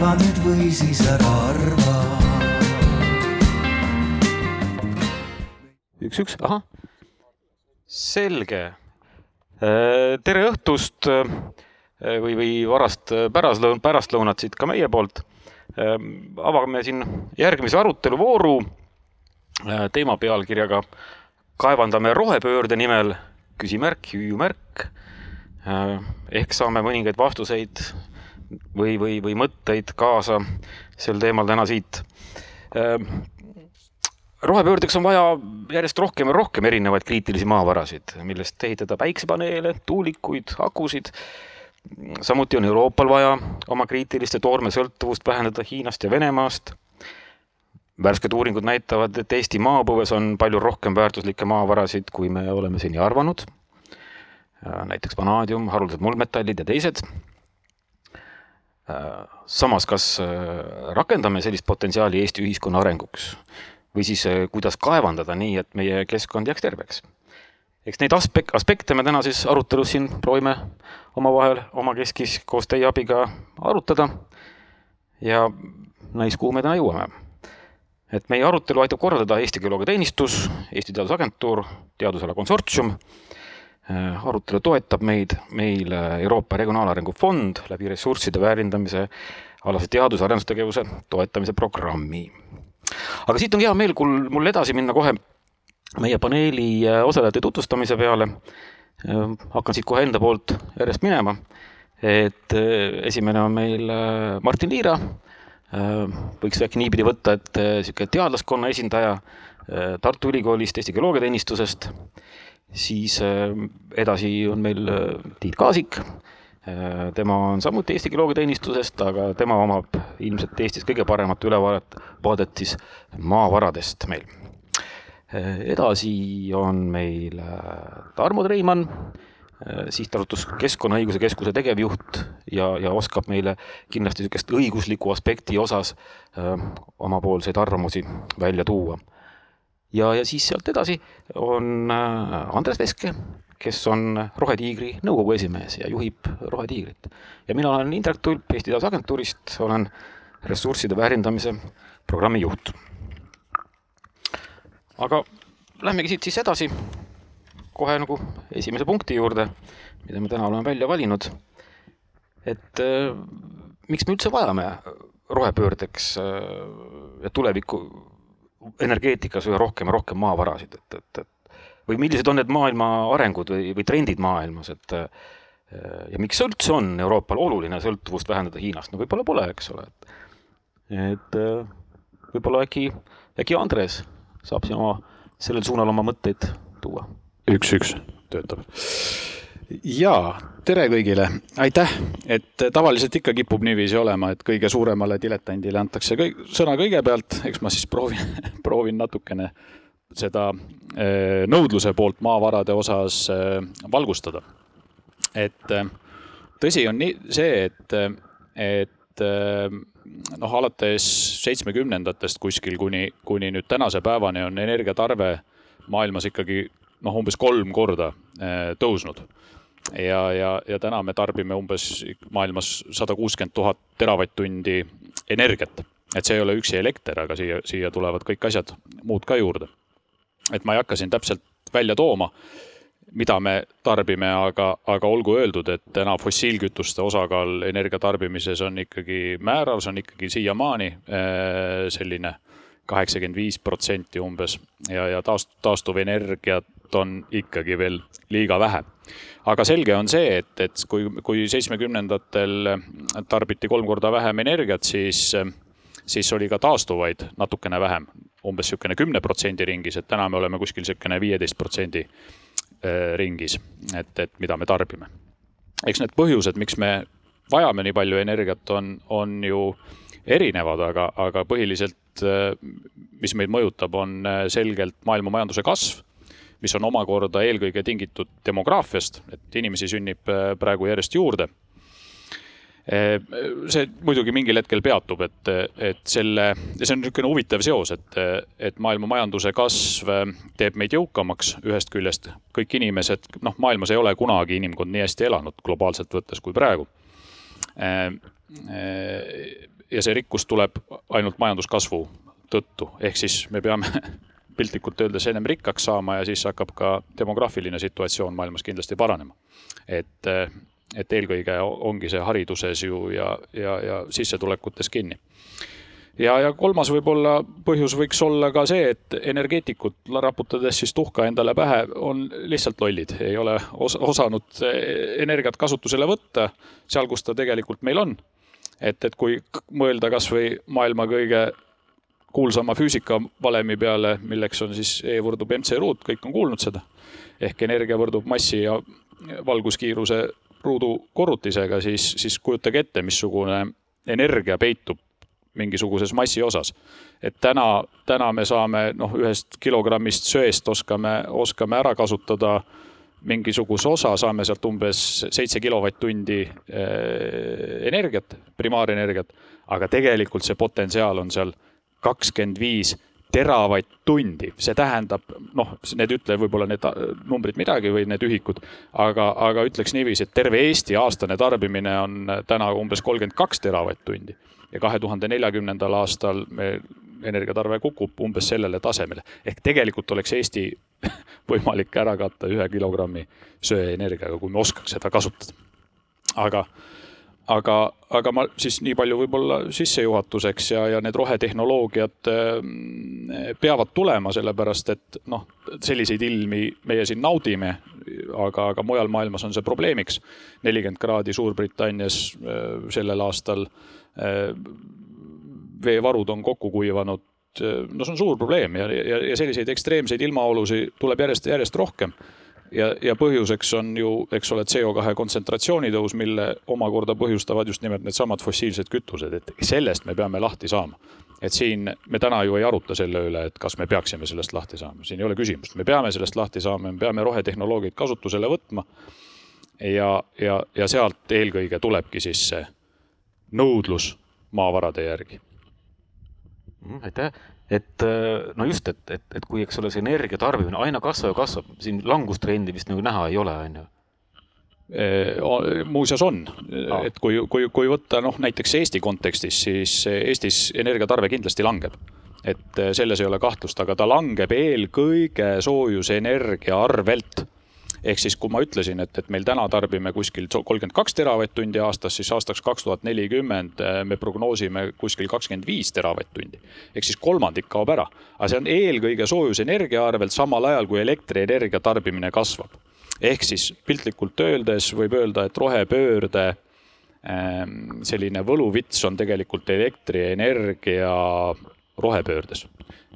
arva nüüd või siis ära arva üks, üks, ahah. selge. tere õhtust äh, või, või varast äh, pärastlõun-, pärastlõunat siit ka meie poolt. avame siin järgmise aruteluvooru äh, teema pealkirjaga Kaevandame rohepöörde nimel, küsimärk, hüüumärk. ehk saame mõningaid vastuseid või, või, või mõtteid kaasa sel teemal täna siit rohepöördeks on vaja järjest rohkem ja rohkem erinevaid kriitilisi maavarasid, millest ehitada päiksepaneele, tuulikuid, akusid. samuti on Euroopal vaja oma kriitiliste toormesõltuvust vähendada Hiinast ja Venemaast. värsked uuringud näitavad, et Eesti maapõues on palju rohkem väärtuslikke maavarasid, kui me oleme seni arvanud. näiteks vanaadium, haruldased muldmetallid ja teised samas, kas rakendame sellist potentsiaali Eesti ühiskonna arenguks või siis kuidas kaevandada nii, et meie keskkond jääks terveks. eks neid aspek-, aspekte me täna siis arutelus siin proovime omavahel omakeskis koos teie abiga arutada. ja näis, kuhu me täna jõuame. et meie arutelu aitab korraldada Eesti Geoloogiateenistus, Eesti Teadusagentuur, Teadusala Konsortsium. Arutelu toetab meid, meil Euroopa Regionaalarengu Fond läbi ressursside väärindamise alase teadus- ja arendustegevuse toetamise programmi aga siit on hea meel, kui mul edasi minna kohe meie paneeli osalejate tutvustamise peale. hakkan siit kohe enda poolt järjest minema. et esimene on meil Martin Liira. võiks äkki niipidi võtta, et sihuke teadlaskonna esindaja Tartu Ülikoolist, Eesti Geoloogiateenistusest. Siis edasi on meil Tiit Kaasik tema on samuti Eesti Geoloogiateenistusest, aga tema omab ilmselt Eestis kõige paremat ülevaadet, vaadet siis maavaradest meil. edasi on meil Tarmo Treimann, sihtasutus Keskkonnaõiguse Keskuse tegevjuht ja, ja oskab meile kindlasti niisugust õigusliku aspekti osas öö, omapoolseid arvamusi välja tuua. Ja, ja siis sealt edasi on Andres Veske kes on Rohetiigri nõukogu esimees ja juhib Rohetiigrit. ja mina olen Indrek Tulp Eesti Teadusagentuurist, olen ressursside väärindamise programmi juht. aga lähmegi siit siis edasi kohe nagu esimese punkti juurde, mida me täna oleme välja valinud. et äh, miks me üldse vajame rohepöördeks äh, ja tuleviku energeetikas üha rohkem ja rohkem maavarasid, et, et, et või millised on need maailma arengud või, või trendid maailmas, et ja miks üldse on Euroopal oluline sõltuvust vähendada Hiinast, no võib-olla pole, eks ole, et et võib-olla äkki, äkki Andres saab siin oma, sellel suunal oma mõtteid tuua. üks, üks töötab. Jaa, tere kõigile, aitäh, et tavaliselt ikka kipub niiviisi olema, et kõige suuremale diletandile antakse kõik, sõna kõigepealt, eks ma siis proovin proovin natukene seda nõudluse poolt maavarade osas valgustada. et tõsi on nii see, et, et noh, alates seitsmekümnendatest kuskil kuni, kuni nüüd tänase päevani on energiatarve maailmas ikkagi noh, umbes kolm korda tõusnud. Ja, ja, ja täna me tarbime umbes maailmas sada kuuskümmend tuhat teravatt-tundi energiat. et see ei ole üksi elekter, aga siia, siia tulevad kõik asjad muud ka juurde et ma ei hakka siin täpselt välja tooma, mida me tarbime, aga, aga olgu öeldud, et täna fossiilkütuste osakaal energia tarbimises on ikkagi määrav, see on ikkagi siiamaani selline kaheksakümmend viis protsenti umbes ja, ja taast-, taastuvenergiat on ikkagi veel liiga vähe. Aga selge on see, et, et kui, kui seitsmekümnendatel tarbiti kolm korda vähem energiat, siis, siis oli ka taastuvaid natukene vähem umbes niisugune kümne protsendi ringis, et täna me oleme kuskil niisugune viieteist protsendi ringis, et, et mida me tarbime. eks need põhjused, miks me vajame nii palju energiat, on, on ju erinevad, aga, aga põhiliselt, mis meid mõjutab, on selgelt maailma majanduse kasv, mis on omakorda eelkõige tingitud demograafiast, et inimesi sünnib praegu järjest juurde see muidugi mingil hetkel peatub, et, et selle, see on niisugune huvitav seos, et, et maailma majanduse kasv teeb meid jõukamaks ühest küljest. kõik inimesed, noh, maailmas ei ole kunagi inimkond nii hästi elanud globaalselt võttes kui praegu. ja see rikkus tuleb ainult majanduskasvu tõttu, ehk siis me peame piltlikult öeldes ennem rikkaks saama ja siis hakkab ka demograafiline situatsioon maailmas kindlasti paranema. et, et eelkõige ongi see hariduses ju ja, ja, ja sissetulekutes kinni ja, ja kolmas võib-olla põhjus võiks olla ka see, et energeetikud raputades siis tuhka endale pähe, on lihtsalt lollid, ei ole os osanud energiat kasutusele võtta seal, kus ta tegelikult meil on. et, et kui mõelda kasvõi maailma kõige kuulsama füüsikavalemi peale, milleks on siis E võrdub mc ruut, kõik on kuulnud seda. ehk energia võrdub massi ja valguskiiruse ruudu korrutisega, siis, siis kujutage ette, missugune energia peitub mingisuguses massi osas. et täna, täna me saame noh, ühest kilogrammist söest oskame, oskame ära kasutada mingisuguse osa, saame sealt umbes seitse kilovatt-tundi eh, energiat, primaarenergiat, aga tegelikult see potentsiaal on seal kakskümmend viis teravatt-tundi, see tähendab, noh, need ütle võib-olla need numbrid midagi või need ühikud, aga, aga ütleks niiviisi, et terve Eesti aastane tarbimine on täna umbes kolmkümmend kaks teravatt-tundi ja kahe tuhande neljakümnendal aastal me energiatarve kukub umbes sellele tasemele. ehk tegelikult oleks Eesti võimalik ära katta ühe kilogrammi söeenergiaga, kui me oskaks seda kasutada. aga aga, aga ma siis nii palju võib-olla sissejuhatuseks ja, ja need rohetehnoloogiad mm, peavad tulema, sellepärast et noh, selliseid ilmi meie siin naudime, aga, aga mujal maailmas on see probleemiks. nelikümmend kraadi Suurbritannias äh, sellel aastal. Äh, veevarud on kokku kuivanud no see on suur probleem ja, ja, ja selliseid ekstreemseid ilmaolusid tuleb järjest, järjest rohkem ja, ja põhjuseks on ju, eks ole, CO2 kontsentratsiooni tõus, mille omakorda põhjustavad just nimelt needsamad fossiilsed kütused, et sellest me peame lahti saama. et siin me täna ju ei aruta selle üle, et kas me peaksime sellest lahti saama, siin ei ole küsimust, me peame sellest lahti saama, me peame rohetehnoloogiaid kasutusele võtma. ja, ja, ja sealt eelkõige tulebki siis see nõudlus maavarade järgi. aitäh, et äh, no just, et, et, et kui, eks ole, see energia tarbimine aina kasvab ja kasvab, siin langustrendi vist nagu näha ei ole, on ju. Muuseas on, et kui, kui, kui võtta noh, näiteks Eesti kontekstis, siis Eestis energiatarve kindlasti langeb. et selles ei ole kahtlust, aga ta langeb eelkõige soojusenergia arvelt ehk siis, kui ma ütlesin, et, et meil täna tarbime kuskil kolmkümmend kaks teravatt-tundi aastas, siis aastaks kaks tuhat nelikümmend äh, me prognoosime kuskil kakskümmend viis teravatt-tundi. ehk siis kolmandik kaob ära, aga see on eelkõige soojusenergia arvelt, samal ajal kui elektrienergia tarbimine kasvab. ehk siis piltlikult öeldes võib öelda, et rohepöörde ähm, selline võluvits on tegelikult elektrienergia rohepöördes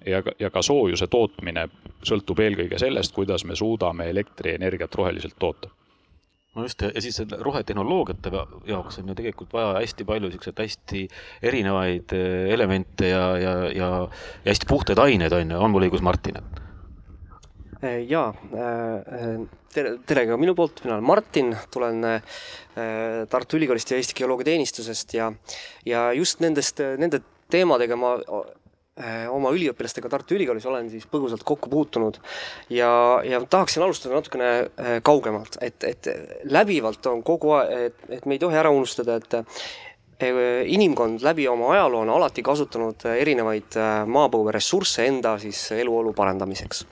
ja, ja ka soojuse tootmine sõltub eelkõige sellest, kuidas me suudame elektrienergiat roheliselt toota. No just, ja siis rohetehnoloogiate jaoks on ju tegelikult vaja hästi palju siukseid hästi erinevaid eh, elemente ja, ja, ja, ja hästi puhtaid aineid, on ju, on mul õigus, Martin? Eh, jaa, eh, tere, tere ka minu poolt, mina olen Martin, tulen Tartu Ülikoolist ja Eesti Geoloogiateenistusest ja, ja just nendest, nende teemadega ma oma üliõpilastega Tartu Ülikoolis olen siis põgusalt kokku puutunud ja, ja tahaksin alustada natukene äh, kaugemalt, et, et läbivalt on kogu aeg, et, et me ei tohi ära unustada, et inimkond läbi oma ajaloo on alati kasutanud erinevaid äh, maapõueressursse enda siis eluolu parandamiseks.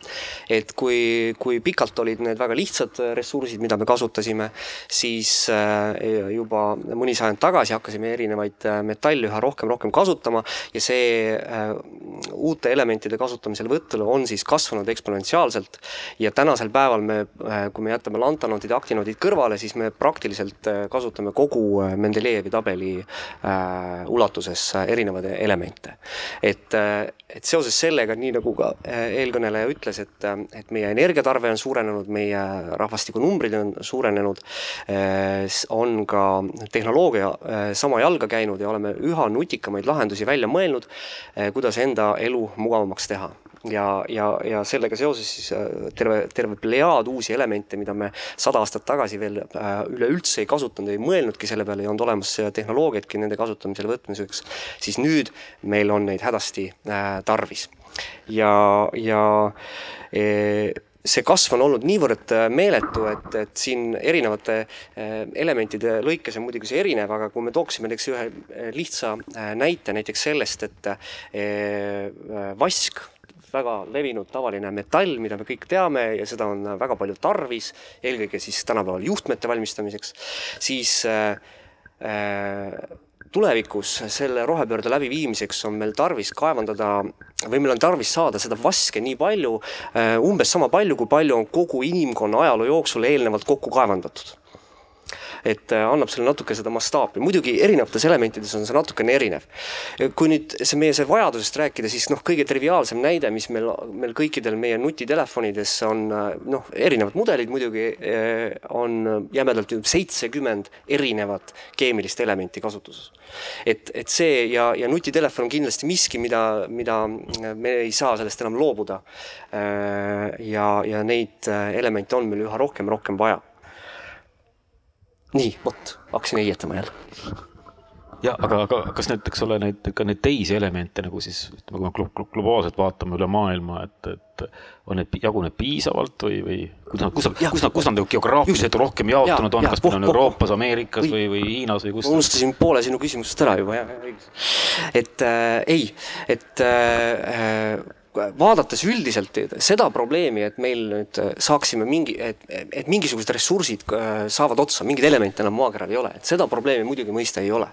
et kui, kui pikalt olid need väga lihtsad ressursid, mida me kasutasime, siis äh, juba mõni sajand tagasi hakkasime erinevaid äh, metalle üha rohkem, rohkem kasutama ja see uute elementide kasutamiselevõtul on siis kasvanud eksponentsiaalselt ja tänasel päeval me, kui me jätame lantanoodid, aktinoodid kõrvale, siis me praktiliselt kasutame kogu Mendelejevi tabeli äh, ulatuses erinevaid elemente. et, äh, et seoses sellega, nii nagu ka äh, eelkõneleja ütles, et, äh, et meie energiatarve on suurenenud, meie rahvastikunumbrid on suurenenud, on ka tehnoloogia sama jalga käinud ja oleme üha nutikamaid lahendusi välja mõelnud, kuidas enda elu mugavamaks teha ja, ja, ja sellega seoses siis äh, terve, terve plejaad uusi elemente, mida me sada aastat tagasi veel äh, üleüldse ei kasutanud, ei mõelnudki selle peale, ei olnud olemas tehnoloogiatki nende kasutamisele võtmiseks, siis nüüd meil on neid hädasti äh, tarvis. ja, ja e, see kasv on olnud niivõrd äh, meeletu, et, et siin erinevate äh, elementide lõikes on muidugi see erinev, aga kui me tooksime näiteks ühe äh, lihtsa näite näiteks sellest, et vask, väga levinud tavaline metall, mida me kõik teame ja seda on väga palju tarvis, eelkõige siis tänapäeval juhtmete valmistamiseks, siis äh, tulevikus selle rohepöörde läbiviimiseks on meil tarvis kaevandada või meil on tarvis saada seda vaske nii palju, äh, umbes sama palju, kui palju on kogu inimkonna ajaloo jooksul eelnevalt kokku kaevandatud et äh, annab selle natuke seda mastaapi, muidugi erinevates elementides on see natukene erinev. kui nüüd see meie see vajadusest rääkida, siis noh, kõige triviaalsem näide, mis meil, meil kõikidel meie nutitelefonides on äh, noh, erinevad mudelid muidugi, äh, on jämedalt seitsekümmend erinevat keemilist elementi kasutuses. et, et see ja, ja nutitelefon on kindlasti miski, mida, mida me ei saa sellest enam loobuda. ja, ja neid elemente on meil üha rohkem rohkem vaja nii, vot, hakkasin heietama jälle. ja aga, aga kas need, eks ole, neid ka neid teisi elemente nagu siis ütleme, kui me globaalselt vaatame üle maailma, et, et on need, jaguneb piisavalt või, või kus nad, kus nad, kus nad, kus nad nagu geograafiliselt rohkem jaotunud ja, on, kas meil on Euroopas, Ameerikas või, või Hiinas või kus? unustasin poole sinu küsimusest ära juba, jah, õigus. et äh, ei, et äh, vaadates üldiselt seda probleemi, et meil nüüd saaksime mingi, et, et mingisugused ressursid äh, saavad otsa, mingeid elemente enam maakeral ei ole, et seda probleemi muidugi mõista ei ole.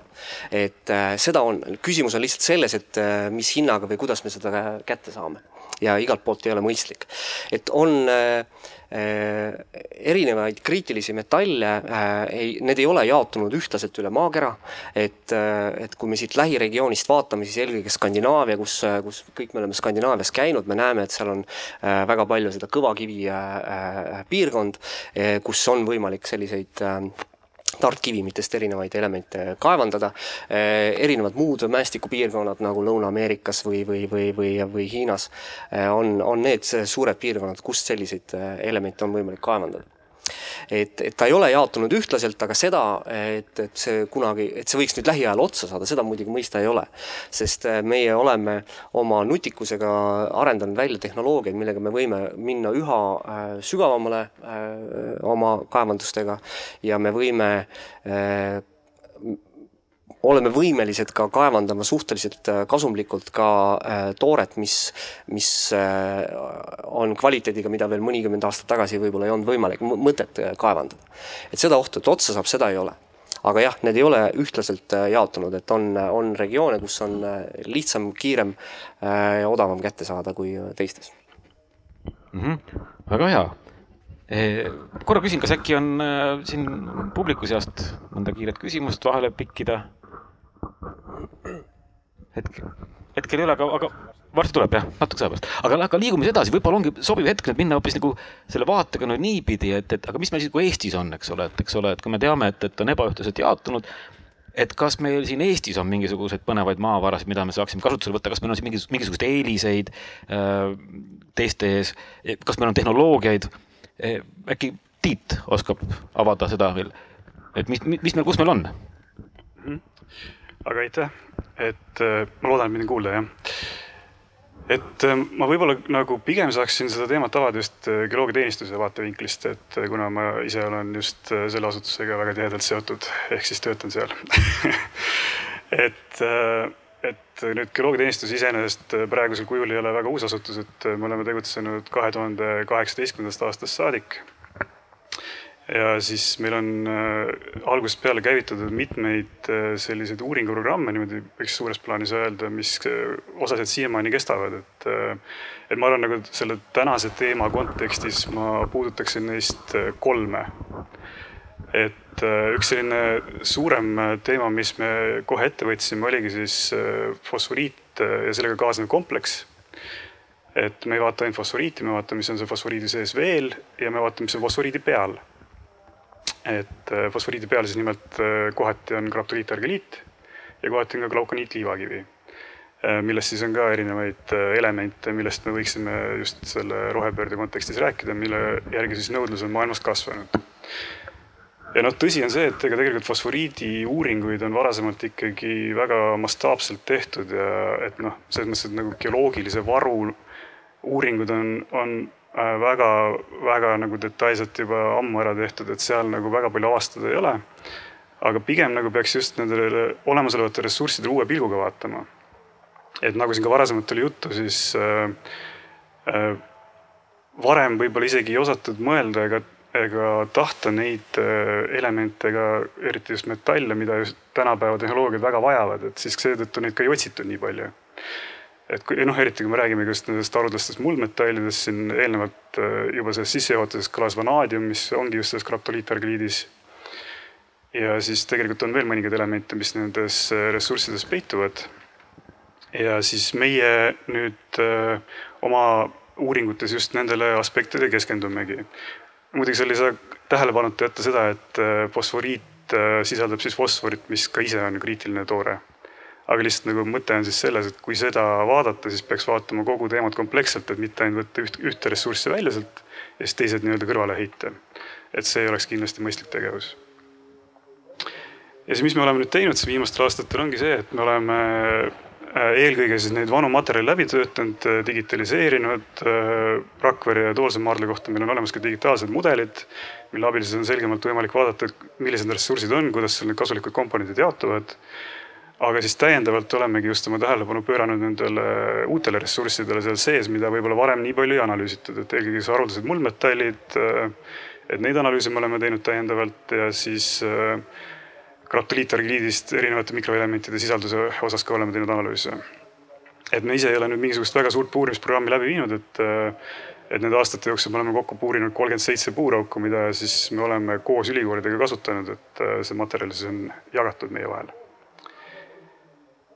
et äh, seda on, küsimus on lihtsalt selles, et äh, mis hinnaga või kuidas me seda kätte saame ja igalt poolt ei ole mõistlik. et on äh, Äh, erinevaid kriitilisi metalle, äh, ei, need ei ole jaotunud ühtlaselt üle maakera, et, äh, et kui me siit lähiregioonist vaatame, siis eelkõige Skandinaavia, kus, kus kõik me oleme Skandinaavias käinud, me näeme, et seal on väga palju seda kõvakivi piirkond, kus on võimalik selliseid tartkivimitest erinevaid elemente kaevandada. Eh, erinevad muud mäestikupiirkonnad nagu Lõuna-Ameerikas või, või, või, või, või Hiinas eh, on, on need suured piirkonnad, kust selliseid eh, elemente on võimalik kaevandada et, et ta ei ole jaotunud ühtlaselt, aga seda, et, et see kunagi, et see võiks nüüd lähiajal otsa saada, seda muidugi mõista ei ole. sest äh, meie oleme oma nutikusega arendanud välja tehnoloogiaid, millega me võime minna üha äh, sügavamale äh, oma kaevandustega ja me võime oleme võimelised ka kaevandama suhteliselt äh, kasumlikult ka äh, tooret, mis, mis äh, on kvaliteediga, mida veel mõnikümmend aastat tagasi võib-olla ei olnud võimalik mõtet kaevandada. et seda ohtu, et otsa saab, seda ei ole aga jah, need ei ole ühtlaselt jaotunud, et on, on regioone, kus on lihtsam, kiirem ja odavam kätte saada kui teistes mm. -hmm. väga hea. korra küsin, kas äkki on siin publiku seast mõnda kiiret küsimust vahele pikkida? Hetkel, hetkel ei ole, aga, aga varsti tuleb jah, natukese aja pärast, aga, aga liigume siis edasi, võib-olla ongi sobiv hetk nüüd minna hoopis nagu selle vaatega nüüd niipidi, et, et aga mis meil siis nagu Eestis on, eks ole, et eks ole, et kui me teame, et, et on ebaühtlaselt jaotunud, et kas meil siin Eestis on mingisuguseid põnevaid maavarasid, mida me saaksime kasutusele võtta, kas meil on siin mingisugust, mingisuguseid eeliseid äh, teiste ees, kas meil on tehnoloogiaid? Äh,, äkki Tiit oskab avada seda veel, et mis, mis meil, kus meil on? Aga aitäh, et äh, ma loodan, et mind on kuulda, jah. et äh, ma võib-olla nagu pigem saaksin seda teemat avada just äh, geoloogiateenistuse vaatevinklist, et kuna ma ise olen just selle asutusega väga tihedalt seotud, ehk siis töötan seal. Et, et nüüd geoloogiateenistus iseenesest praegusel kujul ei ole väga uus asutus, et me oleme tegutsenud kahe tuhande kaheksateistkümnendast aastast saadik ja siis meil on äh, algusest peale käivitatud mitmeid äh, selliseid uuringuprogramme, niimoodi võiks suures plaanis öelda, mis äh, osaliselt siiamaani kestavad, et et ma arvan, nagu selle tänase teema kontekstis ma puudutaksin neist kolme. et üks selline suurem teema, mis me kohe ette võtsime, oligi siis fosforiit ja sellega kaasnev kompleks et me ei vaata ainult fosforiiti, me vaatame, mis on see fosforiidi sees veel ja me vaatame, mis on fosforiidi peal et äh, fosforiidi peal siis nimelt äh, kohati on graptoliitargeliit ja kohati on ka glaukoniitliivakivi, äh, millest siis on ka erinevaid elemente, millest me võiksime just selle rohepöörde kontekstis rääkida, mille järgi siis nõudlus on maailmas kasvanud. ja noh, tõsi on see, et ega tegelikult fosforiidi uuringuid on varasemalt ikkagi väga mastaapselt tehtud ja et noh, selles mõttes, et nagu geoloogilise varu uuringud on, on väga-väga nagu detailselt juba ammu ära tehtud, et seal nagu väga palju avastada ei ole. aga pigem nagu peaks just nendele olemasolevatele ressurssidele uue pilguga vaatama. et nagu siin ka varasemalt oli juttu, siis äh, äh, varem võib-olla isegi ei osatud mõelda ega, ega tahta neid äh, elemente ega eriti just metalle, mida just tänapäeva tehnoloogiad väga vajavad, et siis seetõttu neid ka ei otsitud nii palju et kui noh, eriti kui me räägime just nendest haruldatest muldmetallidest siin eelnevalt äh, juba selles sissejuhatuses kõlas vanaadium, mis ongi just selles kraptoliitargliidis. ja siis tegelikult on veel mõningaid elemente, mis nendes äh, ressurssides peituvad. ja siis meie nüüd öö, äh, oma uuringutes just nendele aspektidele keskendumegi. muidugi seal ei saa tähelepanuta jätta seda, et fosforiit sisaldab siis fosforit, mis ka ise on kriitiline toore aga lihtsalt nagu mõte on siis selles, et kui seda vaadata, siis peaks vaatama kogu teemat kompleksselt, et mitte ainult võtta üht, ühte ressurssi välja sealt ja siis teised nii-öelda kõrvale heita. et see oleks kindlasti mõistlik tegevus. ja siis, mis me oleme nüüd teinud siis viimastel aastatel ongi see, et me oleme äh, eelkõige siis neid vanu materjale läbi töötanud, äh, digitaliseerinud. Äh, Rakvere ja Toolse maardla kohta meil on olemas ka digitaalsed mudelid, mille abil siis on selgemalt võimalik vaadata, millised need ressursid on, kuidas seal need kasulikud komponendid jaotuvad aga siis täiendavalt olemegi just oma tähelepanu pööranud nendele uutele ressurssidele seal sees, mida võib-olla varem nii palju ei analüüsitud, et eelkõige siis haruldased muldmetallid. et neid analüüse me oleme teinud täiendavalt ja siis kraptoliitargliidist erinevate mikroelementide sisalduse osas ka oleme teinud analüüse. et me ise ei ole nüüd mingisugust väga suurt puurimisprogrammi läbi viinud, et et nende aastate jooksul me oleme kokku puurinud kolmkümmend seitse puurauku, mida siis me oleme koos ülikoolidega kasutanud, et see materjal siis on jagatud meie vahel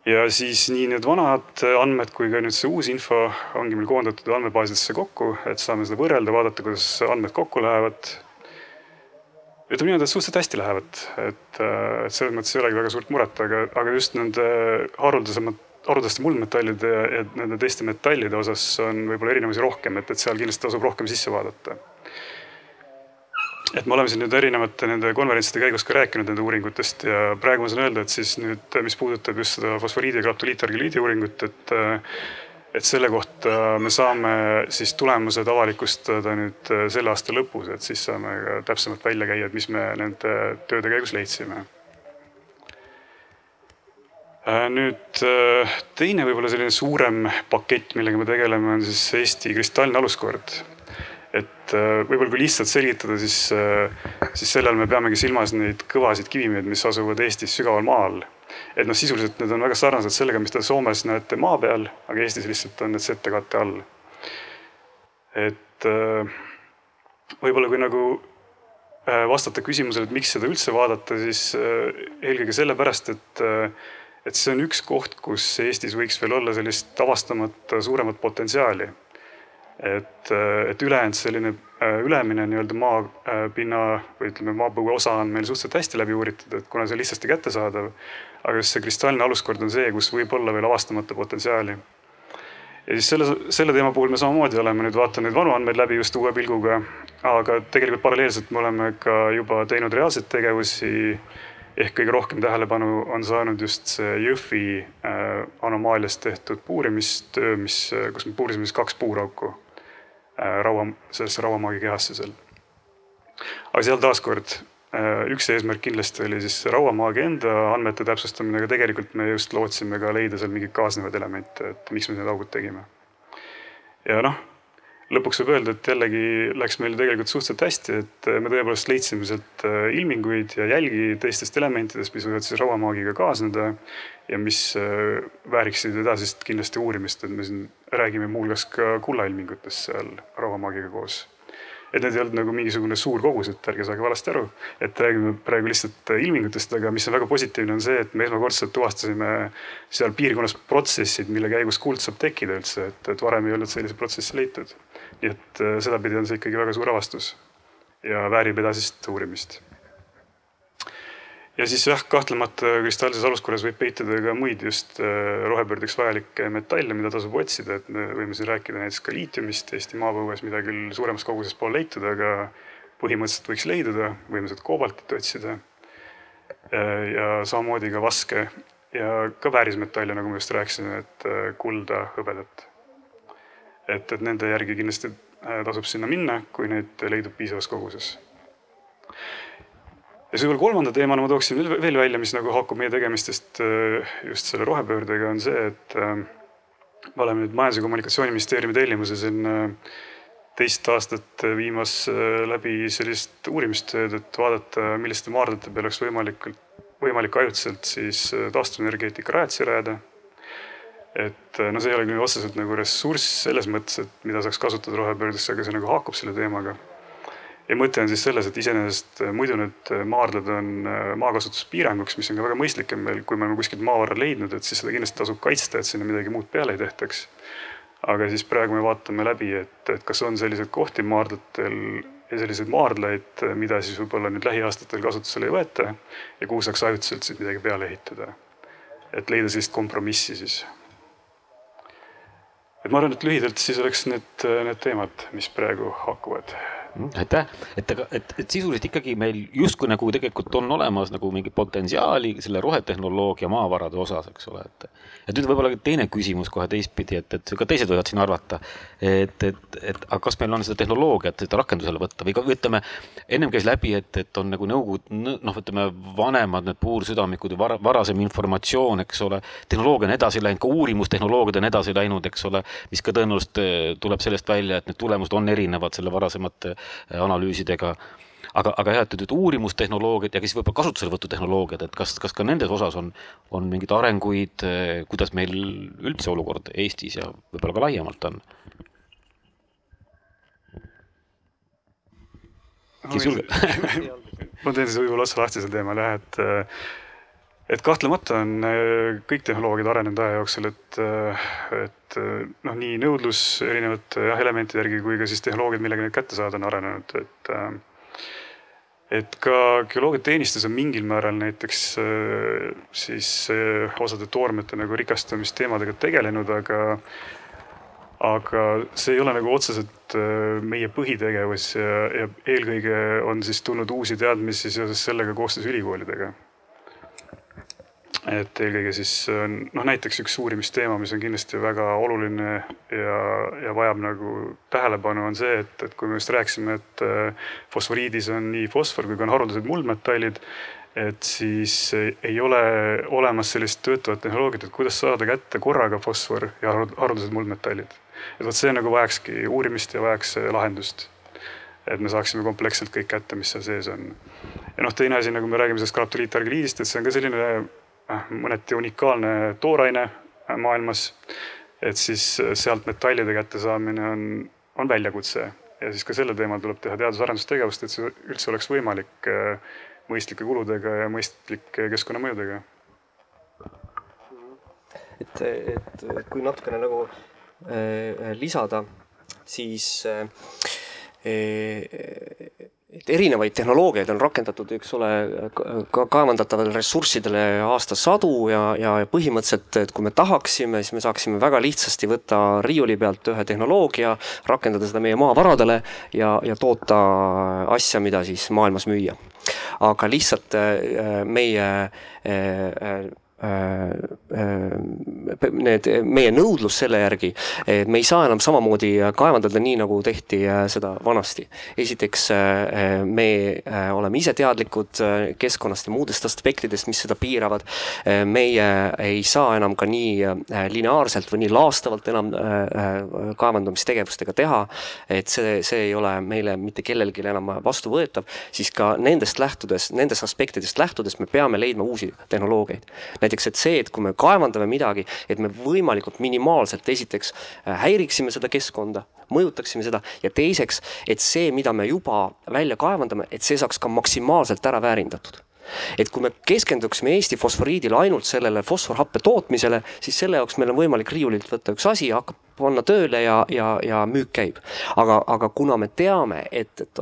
ja siis nii need vanad andmed kui ka nüüd see uus info ongi meil koondatud andmebaasidesse kokku, et saame seda võrrelda, vaadata, kuidas andmed kokku lähevad. ütleme niimoodi, et suhteliselt hästi lähevad, et, et selles mõttes ei olegi väga suurt muret, aga, aga just nende haruldasemad, haruldaste muldmetallide ja nende teiste metallide osas on võib-olla erinevusi rohkem, et, et seal kindlasti tasub rohkem sisse vaadata et me oleme siin nüüd erinevate nende konverentside käigus ka rääkinud nende uuringutest ja praegu ma saan öelda, et siis nüüd, mis puudutab just seda fosforiidi ja graptoliitargiliidi uuringut, et et selle kohta me saame siis tulemused avalikustada nüüd selle aasta lõpus, et siis saame ka täpsemalt välja käia, et mis me nende tööde käigus leidsime. nüüd teine võib-olla selline suurem pakett, millega me tegeleme, on siis Eesti kristalline aluskord et äh, võib-olla kui lihtsalt selgitada, siis, äh, siis selle all me peamegi silmas neid kõvasid kivimeid, mis asuvad Eestis sügaval maa all. et noh, sisuliselt need on väga sarnased sellega, mis te Soomes näete maa peal, aga Eestis lihtsalt on need settekatte all. et äh, võib-olla kui nagu vastata küsimusele, et miks seda üldse vaadata, siis eelkõige sellepärast, et et see on üks koht, kus Eestis võiks veel olla sellist avastamata suuremat potentsiaali et, et ülejäänud selline äh, ülemine nii-öelda maapinna või ütleme, maapõue osa on meil suhteliselt hästi läbi uuritud, et kuna see on lihtsasti kättesaadav. aga just see kristalline aluskord on see, kus võib olla veel avastamata potentsiaali. ja siis selle, selle teema puhul me samamoodi oleme nüüd vaadanud neid vanu andmeid läbi just uue pilguga. aga tegelikult paralleelselt me oleme ka juba teinud reaalseid tegevusi ehk kõige rohkem tähelepanu on saanud just see Jõhvi äh, anomaaliast tehtud puurimistöö, mis, kus me puurisime siis kaks puurauku Äh, raua, sellesse rauamaagi kehasse seal. aga seal taaskord äh, üks eesmärk kindlasti oli siis rauamaagi enda andmete täpsustamine, aga tegelikult me just lootsime ka leida seal mingeid kaasnevaid elemente, et miks me need augud tegime. ja noh, lõpuks võib öelda, et jällegi läks meil tegelikult suhteliselt hästi, et me tõepoolest leidsime sealt äh, ilminguid ja jälgi teistest elementidest, mis võivad siis rauamaagiga kaasneda ja mis vääriksid edasist kindlasti uurimist, et me siin räägime muuhulgas ka kullailmingutest seal rauamaagiga koos. et need ei olnud nagu mingisugune suur kogus, et ärge saage valesti aru, et räägime praegu lihtsalt ilmingutest, aga mis on väga positiivne, on see, et me esmakordselt tuvastasime seal piirkonnas protsessid, mille käigus kuld saab tekkida üldse, et, et varem ei olnud selliseid protsesse leitud. Nii et äh, sedapidi on see ikkagi väga suur avastus ja väärib edasist uurimist ja siis jah, kahtlemata kristallises aluskorras võib peituda ka muid just äh, rohepöördeks vajalikke metalle, mida tasub otsida, et me võime siin rääkida näiteks ka liitiumist Eesti maapõues, mida küll suuremas koguses pole leitud, aga põhimõtteliselt võiks leiduda, võime sealt koobaltit otsida. Äh, ja samamoodi ka vaske ja ka väärismetalle, nagu ma just rääkisin, et kulda, hõbedat. Et, et nende järgi kindlasti tasub sinna minna, kui neid leidub piisavas koguses. ja siis võib-olla kolmanda teemana ma tooksin veel, veel välja, mis nagu haakub meie tegemistest just selle rohepöördega, on see, et me oleme nüüd Majandus- ja Kommunikatsiooniministeeriumi tellimuse siin teist aastat viimas läbi sellist uurimistööd, et vaadata, milliste maardlate peal oleks võimalikult, võimalik ajutiselt siis taastuvenergeetika rajatisi rajada et no see ei ole küll otseselt nagu ressurss selles mõttes, et mida saaks kasutada rohepöördesse, aga see nagu haakub selle teemaga. ja mõte on siis selles, et iseenesest muidu need maardlad on maakasutuspiiranguks, mis on ka väga mõistlik, et meil, kui me oleme kuskilt maavara leidnud, et siis seda kindlasti tasub kaitsta, et sinna midagi muud peale ei tehtaks. aga siis praegu me vaatame läbi, et, et kas on selliseid kohti maardlatel ja selliseid maardlaid, mida siis võib-olla nüüd lähiaastatel kasutusele ei võeta ja kuhu saaks ajutiselt siis midagi peale ehitada. et leida sellist kompromissi siis et ma arvan, et lühidalt siis oleks need, need teemad, mis praegu haakuvad aitäh, et aga, et, et sisuliselt ikkagi meil justkui nagu tegelikult on olemas nagu mingi potentsiaali selle rohetehnoloogia maavarade osas, eks ole, et. et nüüd võib-olla teine küsimus kohe teistpidi, et, et ka teised võivad siin arvata. et, et, et aga kas meil on seda tehnoloogiat, seda rakendusele võtta või ka ütleme, ennem käis läbi, et, et on nagu nõukogude, noh, ütleme vanemad need puursüdamikud ja vara, varasem informatsioon, eks ole. tehnoloogia on edasi läinud, ka uurimustehnoloogiad on edasi läinud, eks ole, mis ka tõenäoliselt eh, tuleb sellest välja, et need tulemused on erinevad selle varasemate analüüsidega. aga, aga jah, et nüüd uurimustehnoloogiad ja siis võib-olla kasutuselevõtu tehnoloogiad, et kas, kas ka nendes osas on, on mingeid arenguid, äh, kuidas meil üldse olukord Eestis ja võib-olla ka laiemalt on? kes julgeb? ma teen siis võib-olla otsa lahti sel teemal jah, et et kahtlemata on äh, kõik tehnoloogiad arenenud aja jooksul, et, äh, et äh, noh, nii nõudlus erinevate jah, elementide järgi kui ka siis tehnoloogiad, millega neid kätte saada, on arenenud, et et ka geoloogiateenistus on mingil määral näiteks siis osade toormete nagu rikastamisteemadega tegelenud, aga aga see ei ole nagu otseselt meie põhitegevus ja, ja eelkõige on siis tulnud uusi teadmisi seoses sellega koostöös ülikoolidega et eelkõige siis noh, näiteks üks uurimisteema, mis on kindlasti väga oluline ja, ja vajab nagu tähelepanu, on see, et, et kui me just rääkisime, et äh, fosforiidis on nii fosfor kui ka on haruldased muldmetallid, et siis ei ole olemas sellist töötavat tehnoloogiat, et kuidas saada kätte korraga fosfor ja haruldased muldmetallid. et vot see nagu vajakski uurimist ja vajaks lahendust. et me saaksime kompleksselt kõik kätte, mis seal sees on. ja noh, teine asi, nagu me räägime sellest graptoliitargiliidist, et see on ka selline Äh, mõneti unikaalne tooraine äh, maailmas. et siis äh, sealt metallide kättesaamine on, on väljakutse ja siis ka sellel teemal tuleb teha teadus-arendustegevust, et see üldse oleks võimalik mõistlike kuludega ja mõistlike keskkonnamõjudega. et, et kui natukene nagu äh, lisada, siis äh, et erinevaid tehnoloogiaid on rakendatud, eks ole, ka kaevandatavale ressurssidele aastasadu ja, ja põhimõtteliselt, et kui me tahaksime, siis me saaksime väga lihtsasti võtta riiuli pealt ühe tehnoloogia, rakendada seda meie maavaradele ja, ja toota asja, mida siis maailmas müüa. aga lihtsalt äh, meie äh, Äh, äh, need, meie nõudlus selle järgi, et me ei saa enam samamoodi kaevandada nii, nagu tehti äh, seda vanasti. esiteks me oleme ise teadlikud keskkonnast ja muudest aspektidest, mis seda piiravad. meie ei saa enam ka nii lineaarselt või nii laastavalt enam kaevandamistegevustega teha, et see, see ei ole meile mitte kellelegi enam vastuvõetav, siis ka nendest lähtudes, nendest aspektidest lähtudes me peame leidma uusi tehnoloogiaid näiteks, et see, et kui me kaevandame midagi, et me võimalikult minimaalselt esiteks äh, häiriksime seda keskkonda, mõjutaksime seda ja teiseks, et see, mida me juba välja kaevandame, et see saaks ka maksimaalselt ära väärindatud et kui me keskenduksime Eesti fosforiidile ainult sellele fosforhappe tootmisele, siis selle jaoks meil on võimalik riiulilt võtta üks asi hakkab panna tööle ja, ja, ja müük käib. aga, aga kuna me teame, et, et,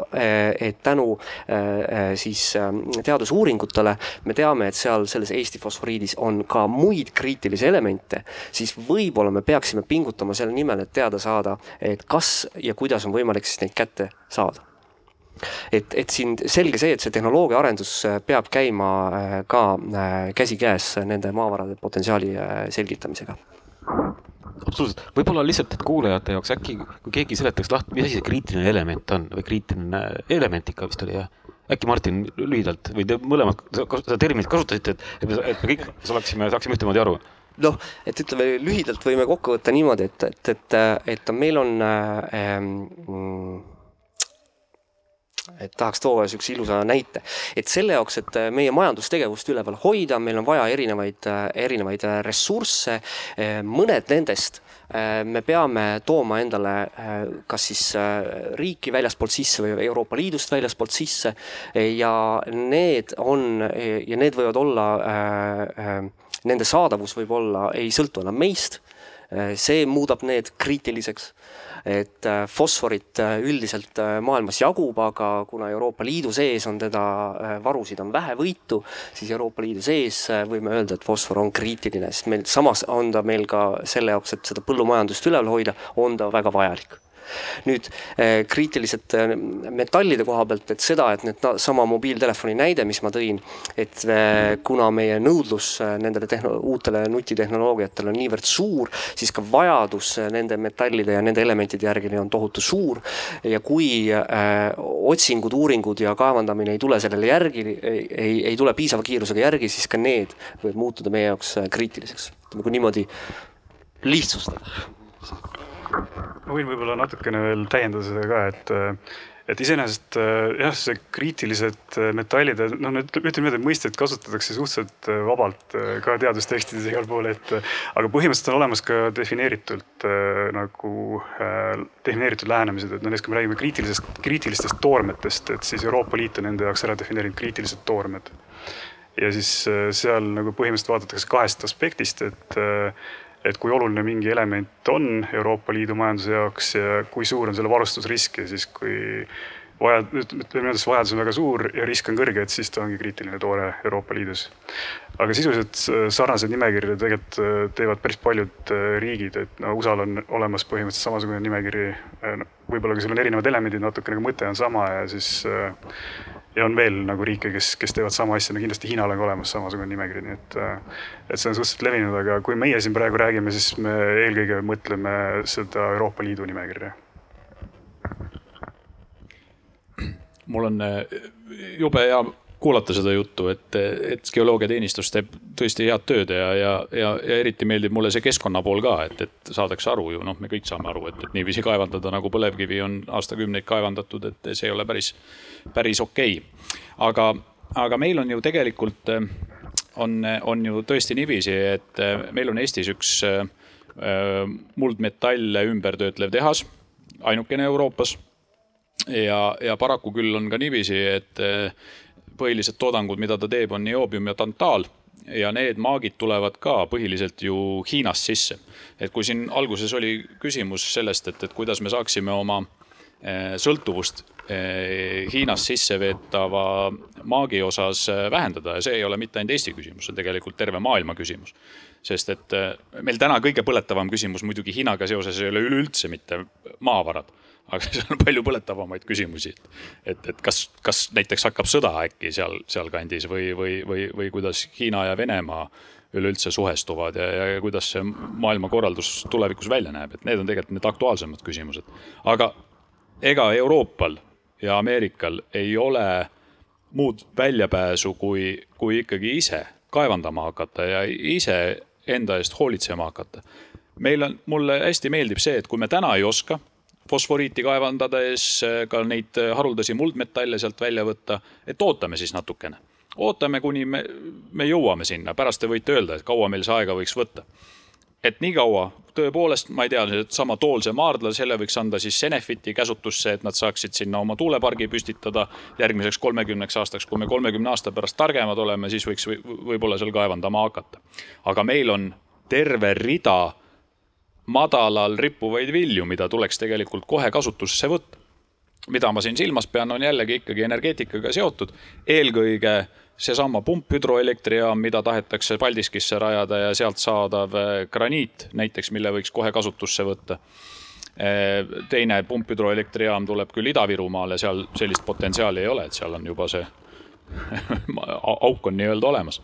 et tänu äh, siis äh, teadusuuringutele me teame, et seal selles Eesti fosforiidis on ka muid kriitilisi elemente, siis võib-olla me peaksime pingutama selle nimel, et teada saada, et kas ja kuidas on võimalik siis neid kätte saada et, et siin selge see, et see tehnoloogia arendus äh, peab käima äh, ka äh, käsikäes nende maavarade potentsiaali selgitamisega. absoluutselt, võib-olla lihtsalt, et kuulajate jaoks äkki, kui keegi seletaks lahti, mis asi see kriitiline element on või kriitiline element ikka vist oli jah? äkki Martin lühidalt või te mõlemad seda terminit kasutasite, et, et me kõik oleksime, saaksime ühtemoodi aru noh, et ütleme lühidalt võime kokku võtta niimoodi, et, et, et, et meil on äh, et tahaks tuua niisuguse ilusa näite, et selle jaoks, et meie majandustegevust üleval hoida, meil on vaja erinevaid, erinevaid ressursse. mõned nendest me peame tooma endale kas siis riiki väljaspoolt sisse või Euroopa Liidust väljaspoolt sisse ja need on ja need võivad olla, nende saadavus võib olla, ei sõltu enam meist. see muudab need kriitiliseks et äh, fosforit äh, üldiselt äh, maailmas jagub, aga kuna Euroopa Liidu sees on teda, varusid on vähevõitu, siis Euroopa Liidu sees võime öelda, et fosfor on kriitiline, sest meil samas on ta meil ka selle jaoks, et seda põllumajandust üleval hoida, on ta väga vajalik nüüd eh, kriitilised eh, metallide koha pealt, et seda, et need sama mobiiltelefoni näide, mis ma tõin, et eh, kuna meie nõudlus nendele tehno-, uutele nutitehnoloogiatele on niivõrd suur, siis ka vajadus nende metallide ja nende elementide järgi on tohutu suur ja kui äh, otsingud, uuringud ja kaevandamine ei tule sellele järgi, ei, ei tule piisava kiirusega järgi, siis ka need võivad muutuda meie jaoks kriitiliseks. ütleme, kui niimoodi lihtsustada ma võin võib-olla natukene veel täiendada seda ka, et, et iseenesest jah, see kriitilised metallid, noh, ütleme niimoodi, et mõisteid kasutatakse suhteliselt vabalt ka teadustekstides igal pool, et aga põhimõtteliselt on olemas ka defineeritult nagu defineeritud lähenemised, et näiteks kui me räägime kriitilisest, kriitilistest toormetest, et siis Euroopa Liit on enda jaoks ära defineerinud kriitilised toormed. ja siis seal nagu põhimõtteliselt vaadatakse kahest aspektist, et et kui oluline mingi element on Euroopa Liidu majanduse jaoks ja kui suur on selle varustusrisk ja siis kui vajad-, ütleme niimoodi, vajadus on väga suur ja risk on kõrge, et siis ta ongi kriitiline toore Euroopa Liidus. aga sisuliselt sarnaseid nimekirju tegelikult äh, teevad päris paljud äh, riigid, et no USA-l on olemas põhimõtteliselt samasugune nimekiri. Äh, võib-olla ka seal on erinevad elemendid natukene, aga mõte on sama ja siis ja on veel nagu riike, kes, kes teevad sama asja, no kindlasti Hiinal on ka olemas samasugune nimekiri, nii et, et see on suhteliselt levinud, aga kui meie siin praegu räägime, siis me eelkõige mõtleme seda Euroopa Liidu nimekirja. mul on jube hea kuulata seda juttu, et, et geoloogiateenistus teeb tõesti head tööd ja, ja, ja, ja eriti meeldib mulle see keskkonna pool ka, et, et saadakse aru ju, noh, me kõik saame aru, et, et niiviisi kaevandada nagu põlevkivi on aastakümneid kaevandatud, et see ei ole päris, päris okei. Okay.. aga, aga meil on ju tegelikult, on, on ju tõesti niiviisi, et meil on Eestis üks muldmetalle ümbertöötlev tehas, ainukene Euroopas. Ja, ja paraku küll on ka niiviisi, et põhilised toodangud, mida ta teeb, on nioobium ja tantaal ja need maagid tulevad ka põhiliselt ju Hiinast sisse. et kui siin alguses oli küsimus sellest, et, et kuidas me saaksime oma eh, sõltuvust eh, Hiinast sisse veetava maagi osas eh, vähendada ja see ei ole mitte ainult Eesti küsimus, see on tegelikult terve maailma küsimus. sest et meil täna kõige põletavam küsimus muidugi Hiinaga seoses ei ole üleüldse mitte maavarad aga seal on palju põletavamaid küsimusi. et, et kas, kas näiteks hakkab sõda äkki seal, sealkandis või, või, või, või kuidas Hiina ja Venemaa üleüldse suhestuvad ja, ja kuidas see maailmakorraldus tulevikus välja näeb, et need on tegelikult need aktuaalsemad küsimused. aga ega Euroopal ja Ameerikal ei ole muud väljapääsu, kui, kui ikkagi ise kaevandama hakata ja ise enda eest hoolitsema hakata. meil on, mulle hästi meeldib see, et kui me täna ei oska fosforiiti kaevandades ka neid haruldasi muldmetalle sealt välja võtta, et ootame siis natukene. ootame, kuni me, me jõuame sinna, pärast te võite öelda, et kaua meil see aega võiks võtta. et nii kaua, tõepoolest, ma ei tea, seesama Toolse maardla, selle võiks anda siis Enefiti käsutusse, et nad saaksid sinna oma tuulepargi püstitada järgmiseks kolmekümneks aastaks. kui me kolmekümne aasta pärast targemad oleme, siis võiks võib-olla seal kaevandama hakata. aga meil on terve rida madalal rippuvaid vilju, mida tuleks tegelikult kohe kasutusse võtta. mida ma siin silmas pean, on jällegi ikkagi energeetikaga seotud, eelkõige seesama pumphüdroelektrijaam, mida tahetakse Paldiskisse rajada ja sealt saadav eh, graniit näiteks, mille võiks kohe kasutusse võtta. Eh, teine pumphüdroelektrijaam tuleb küll Ida-Virumaale, seal sellist potentsiaali ei ole, et seal on juba see auk on nii-öelda olemas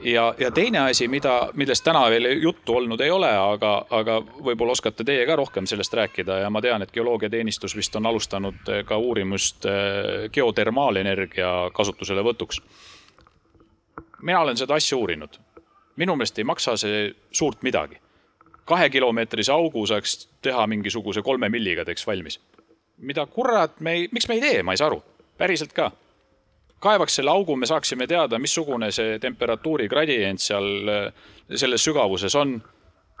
ja, ja teine asi, mida, millest täna veel juttu olnud ei ole, aga, aga võib-olla oskate teie ka rohkem sellest rääkida ja ma tean, et geoloogiateenistus vist on alustanud ka uurimust äh, geotermaalenergia kasutuselevõtuks. mina olen seda asja uurinud. minu meelest ei maksa see suurt midagi. kahekilomeetrise augu saaks teha mingisuguse kolme milliga teeks valmis. mida kurat me ei, miks me ei tee, ma ei saa aru, päriselt ka kaevaks selle augu, me saaksime teada, missugune see temperatuuri gradient seal selles sügavuses on.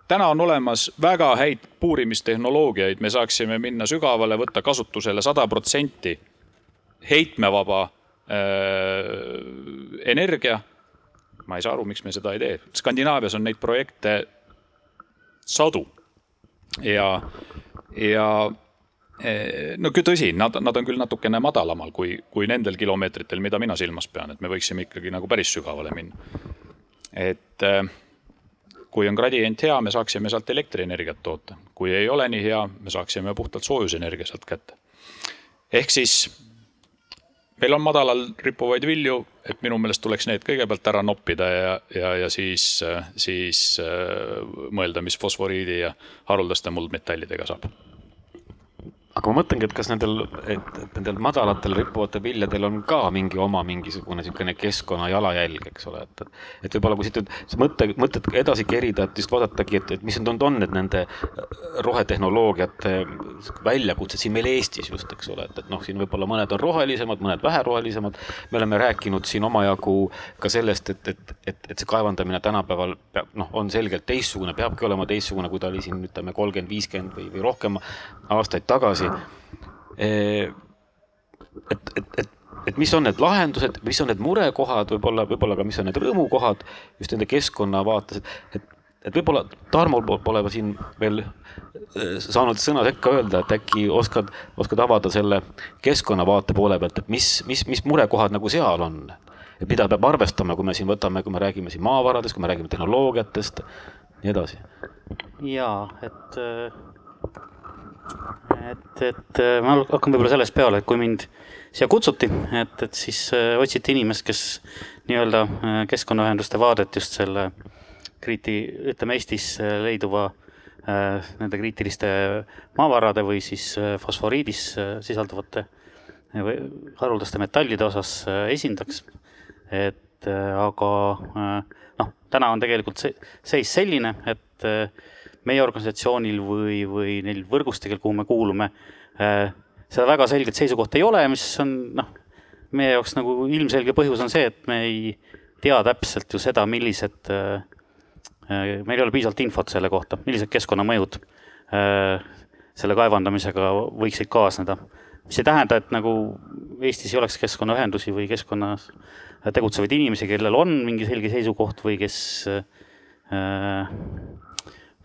täna on olemas väga häid puurimistehnoloogiaid, me saaksime minna sügavale, võtta kasutusele sada protsenti heitmevaba äh, energia. ma ei saa aru, miks me seda ei tee. Skandinaavias on neid projekte sadu ja, ja Eh, no küll tõsi, nad, nad on küll natukene madalamal kui, kui nendel kilomeetritel, mida mina silmas pean, et me võiksime ikkagi nagu päris sügavale minna. et eh, kui on gradient hea, me saaksime sealt elektrienergiat toota, kui ei ole nii hea, me saaksime puhtalt soojusenergia sealt kätte. ehk siis meil on madalal rippuvaid vilju, et minu meelest tuleks need kõigepealt ära noppida ja, ja, ja siis, siis eh, mõelda, mis fosforiidi ja haruldaste muldmetallidega saab aga ma mõtlengi, et kas nendel, et, et nendel madalatel rippuvatel viljadel on ka mingi oma mingisugune niisugune keskkonna jalajälg, eks ole, et, et võib-olla kui siit nüüd see mõte, mõtet edasi kerida, et just vaadatagi, et, et mis need on, need nende rohetehnoloogiate väljakutsed siin meil Eestis just, eks ole, et, et noh, siin võib-olla mõned on rohelisemad, mõned vähe rohelisemad. me oleme rääkinud siin omajagu ka sellest, et, et, et, et see kaevandamine tänapäeval peab, noh, on selgelt teistsugune, peabki olema teistsugune, kui ta oli siin ütleme kolmkümmend, viiskümmend või, või rohkem aastaid tagasi et, et, et, et mis on need lahendused, mis on need murekohad, võib-olla, võib-olla ka, mis on need rõõmukohad just nende keskkonna vaates, et, et, et võib-olla Tarmol pole siin veel saanud sõna sekka öelda, et äkki oskad, oskad avada selle keskkonnavaate poole pealt, et mis, mis, mis murekohad nagu seal on? et mida peab arvestama, kui me siin võtame, kui me räägime siin maavaradest, kui me räägime tehnoloogiatest, nii edasi. ja, et et, et äh, ma hakkan võib-olla sellest peale, et kui mind siia kutsuti, et, et siis äh, otsiti inimest, kes nii-öelda äh, keskkonnaühenduste vaadet just selle kriiti-, ütleme Eestis leiduva nende kriitiliste maavarade või siis fosforiidis sisalduvate või haruldaste metallide osas esindaks. et aga noh, täna on tegelikult see seis selline, et meie organisatsioonil või, või neil võrgustikel, kuhu me kuulume, äh, seda väga selget seisukohta ei ole, mis on noh, meie jaoks nagu ilmselge põhjus on see, et me ei tea täpselt ju seda, millised, äh, äh, meil ei ole piisavalt infot selle kohta, millised keskkonnamõjud selle kaevandamisega võiksid kaasneda. mis ei tähenda, et nagu Eestis ei oleks keskkonnaühendusi või keskkonnas tegutsevaid inimesi, kellel on mingi selge seisukoht või kes äh,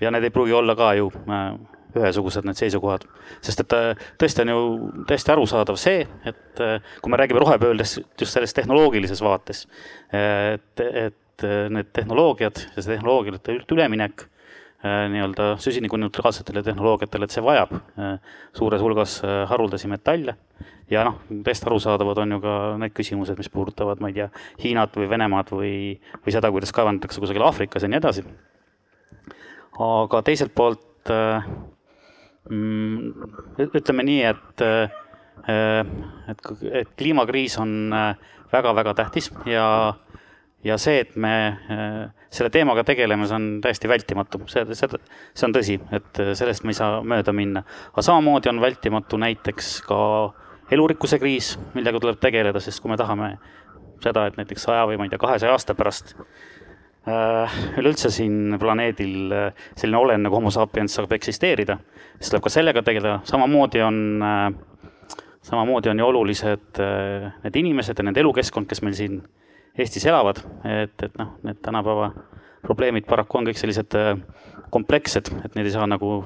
ja need ei pruugi olla ka ju äh, ühesugused need seisukohad, sest et äh, tõesti on ju täiesti arusaadav see, et äh, kui me räägime rohepöördest just selles tehnoloogilises vaates, et, et need tehnoloogiad ja see tehnoloogiate üleminek nii-öelda süsinikuneutraalsetele tehnoloogiatele, et see vajab suures hulgas haruldasi metalle. ja noh, täiesti arusaadavad on ju ka need küsimused, mis puudutavad, ma ei tea, Hiinat või Venemaad või, või seda, kuidas kaevandatakse kusagil Aafrikas ja nii edasi aga teiselt poolt äh, mm, ütleme nii, et, äh, et, et kliimakriis on väga-väga äh, tähtis ja, ja see, et me selle teemaga tegeleme, see on täiesti vältimatu, see, see, see on tõsi, et sellest me ei saa mööda minna. aga samamoodi on vältimatu näiteks ka elurikkuse kriis, millega tuleb tegeleda, sest kui me tahame seda, et näiteks saja või ma ei tea, kahesaja aasta pärast Äh, üleüldse siin planeedil äh, selline olend nagu homo sapiens saab eksisteerida, siis tuleb ka sellega tegeleda, samamoodi on, äh, samamoodi on ju olulised need inimesed ja nende elukeskkond, kes meil siin Eestis elavad, et, et noh, need tänapäeva probleemid paraku on kõik sellised komplekssed, et neid ei saa nagu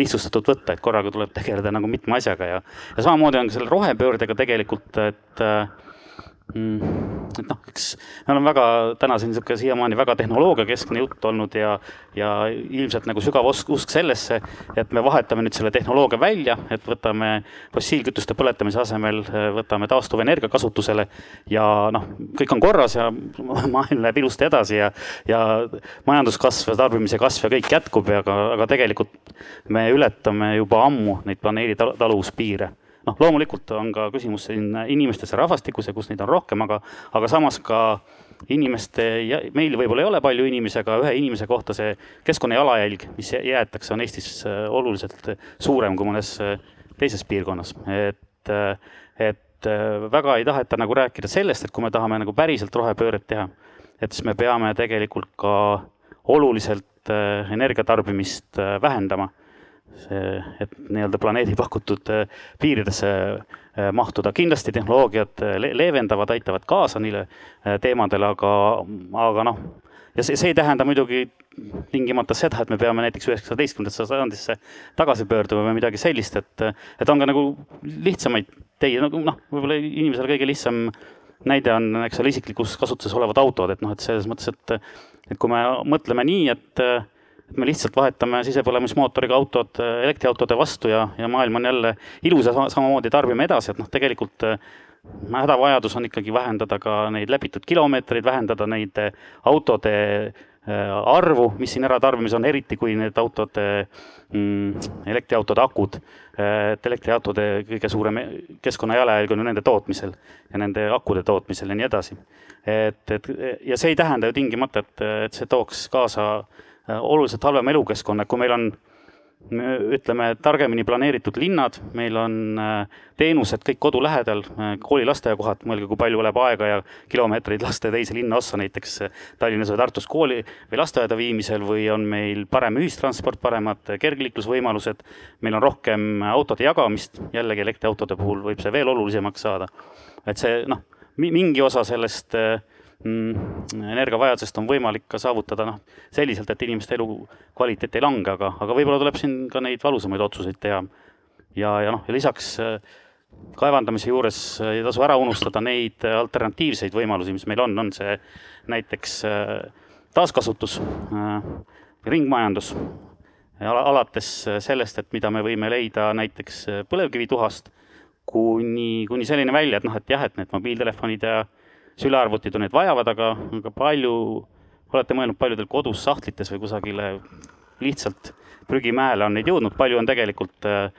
lihtsustatult võtta, et korraga tuleb tegeleda nagu mitme asjaga ja, ja samamoodi on ka selle rohepöördega tegelikult, et Mm, et noh, eks me oleme väga täna siin niisugune siiamaani väga tehnoloogiakeskne jutt olnud ja, ja ilmselt nagu sügav usk, usk sellesse, et me vahetame nüüd selle tehnoloogia välja, et võtame fossiilkütuste põletamise asemel, võtame taastuvenergia kasutusele ja noh, kõik on korras ja maailm läheb ilusti edasi ja, ja majanduskasv ja tarbimise kasv ja kõik jätkub ja aga, aga tegelikult me ületame juba ammu neid planeedi taluvuspiire noh, loomulikult on ka küsimus siin inimestes ja rahvastikus ja kus neid on rohkem, aga, aga samas ka inimeste, meil võib-olla ei ole palju inimesi, aga ühe inimese kohta see keskkonna jalajälg, mis jäetakse, on Eestis äh, oluliselt suurem kui mõnes äh, teises piirkonnas, et, äh, et väga ei taheta nagu rääkida sellest, et kui me tahame nagu päriselt rohepööret teha, et siis me peame tegelikult ka oluliselt energiatarbimist vähendama see, et nii-öelda planeedi pakutud äh, piiridesse äh, mahtuda. kindlasti tehnoloogiad äh, leevendavad, aitavad kaasa neile teemadele, aga, aga noh, ja see, see ei tähenda muidugi tingimata seda, et me peame näiteks üheksateistkümnendasse sajandisse tagasi pöörduma või midagi sellist, et, et on ka nagu lihtsamaid teid, nagu noh, võib-olla inimesele kõige lihtsam näide on, eks ole, isiklikus kasutuses olevad autod, et noh, et selles mõttes, et, et kui me mõtleme nii, et et me lihtsalt vahetame sisepõlemismootoriga autod äh, elektriautode vastu ja, ja maailm on jälle ilus ja samamoodi tarbime edasi, et noh, tegelikult äh, hädavajadus on ikkagi vähendada ka neid läbitud kilomeetreid, vähendada neid äh, autode arvu, mis siin äratarbimis on, eriti kui need autode mm,, elektriautode akud, et elektriautode kõige suurem keskkonna jalajälg on ju nende tootmisel ja nende akude tootmisel ja nii edasi. et, et ja see ei tähenda ju tingimata, et, et see tooks kaasa Äh, oluliselt halvema elukeskkonna, kui meil on ütleme, targemini planeeritud linnad, meil on äh, teenused kõik kodu lähedal, äh, kooli lasteaiakohad, mõelge, kui palju läheb aega ja kilomeetreid laste teise linna ossa, näiteks Tallinnas või Tartus kooli või lasteaeda viimisel või on meil parem ühistransport, paremad kergliiklusvõimalused, meil on rohkem autode jagamist, jällegi elektriautode puhul võib see veel olulisemaks saada. et see noh, mingi osa sellest äh, energiavajadusest on võimalik ka saavutada noh, selliselt, et inimeste elukvaliteet ei lange, aga, aga võib-olla tuleb siin ka neid valusamaid otsuseid teha. ja, ja noh, ja lisaks äh, kaevandamise juures äh, ei tasu ära unustada neid alternatiivseid võimalusi, mis meil on, on see näiteks äh, taaskasutus, ringmajandus, alates sellest, et mida me võime leida näiteks põlevkivituhast, kuni, kuni selleni välja, et noh, et jah, et need mobiiltelefonid ja sülearvutid on neid vajavad, aga, aga palju, olete mõelnud, paljudel kodus sahtlites või kusagile lihtsalt prügimäele on neid jõudnud, palju on tegelikult äh,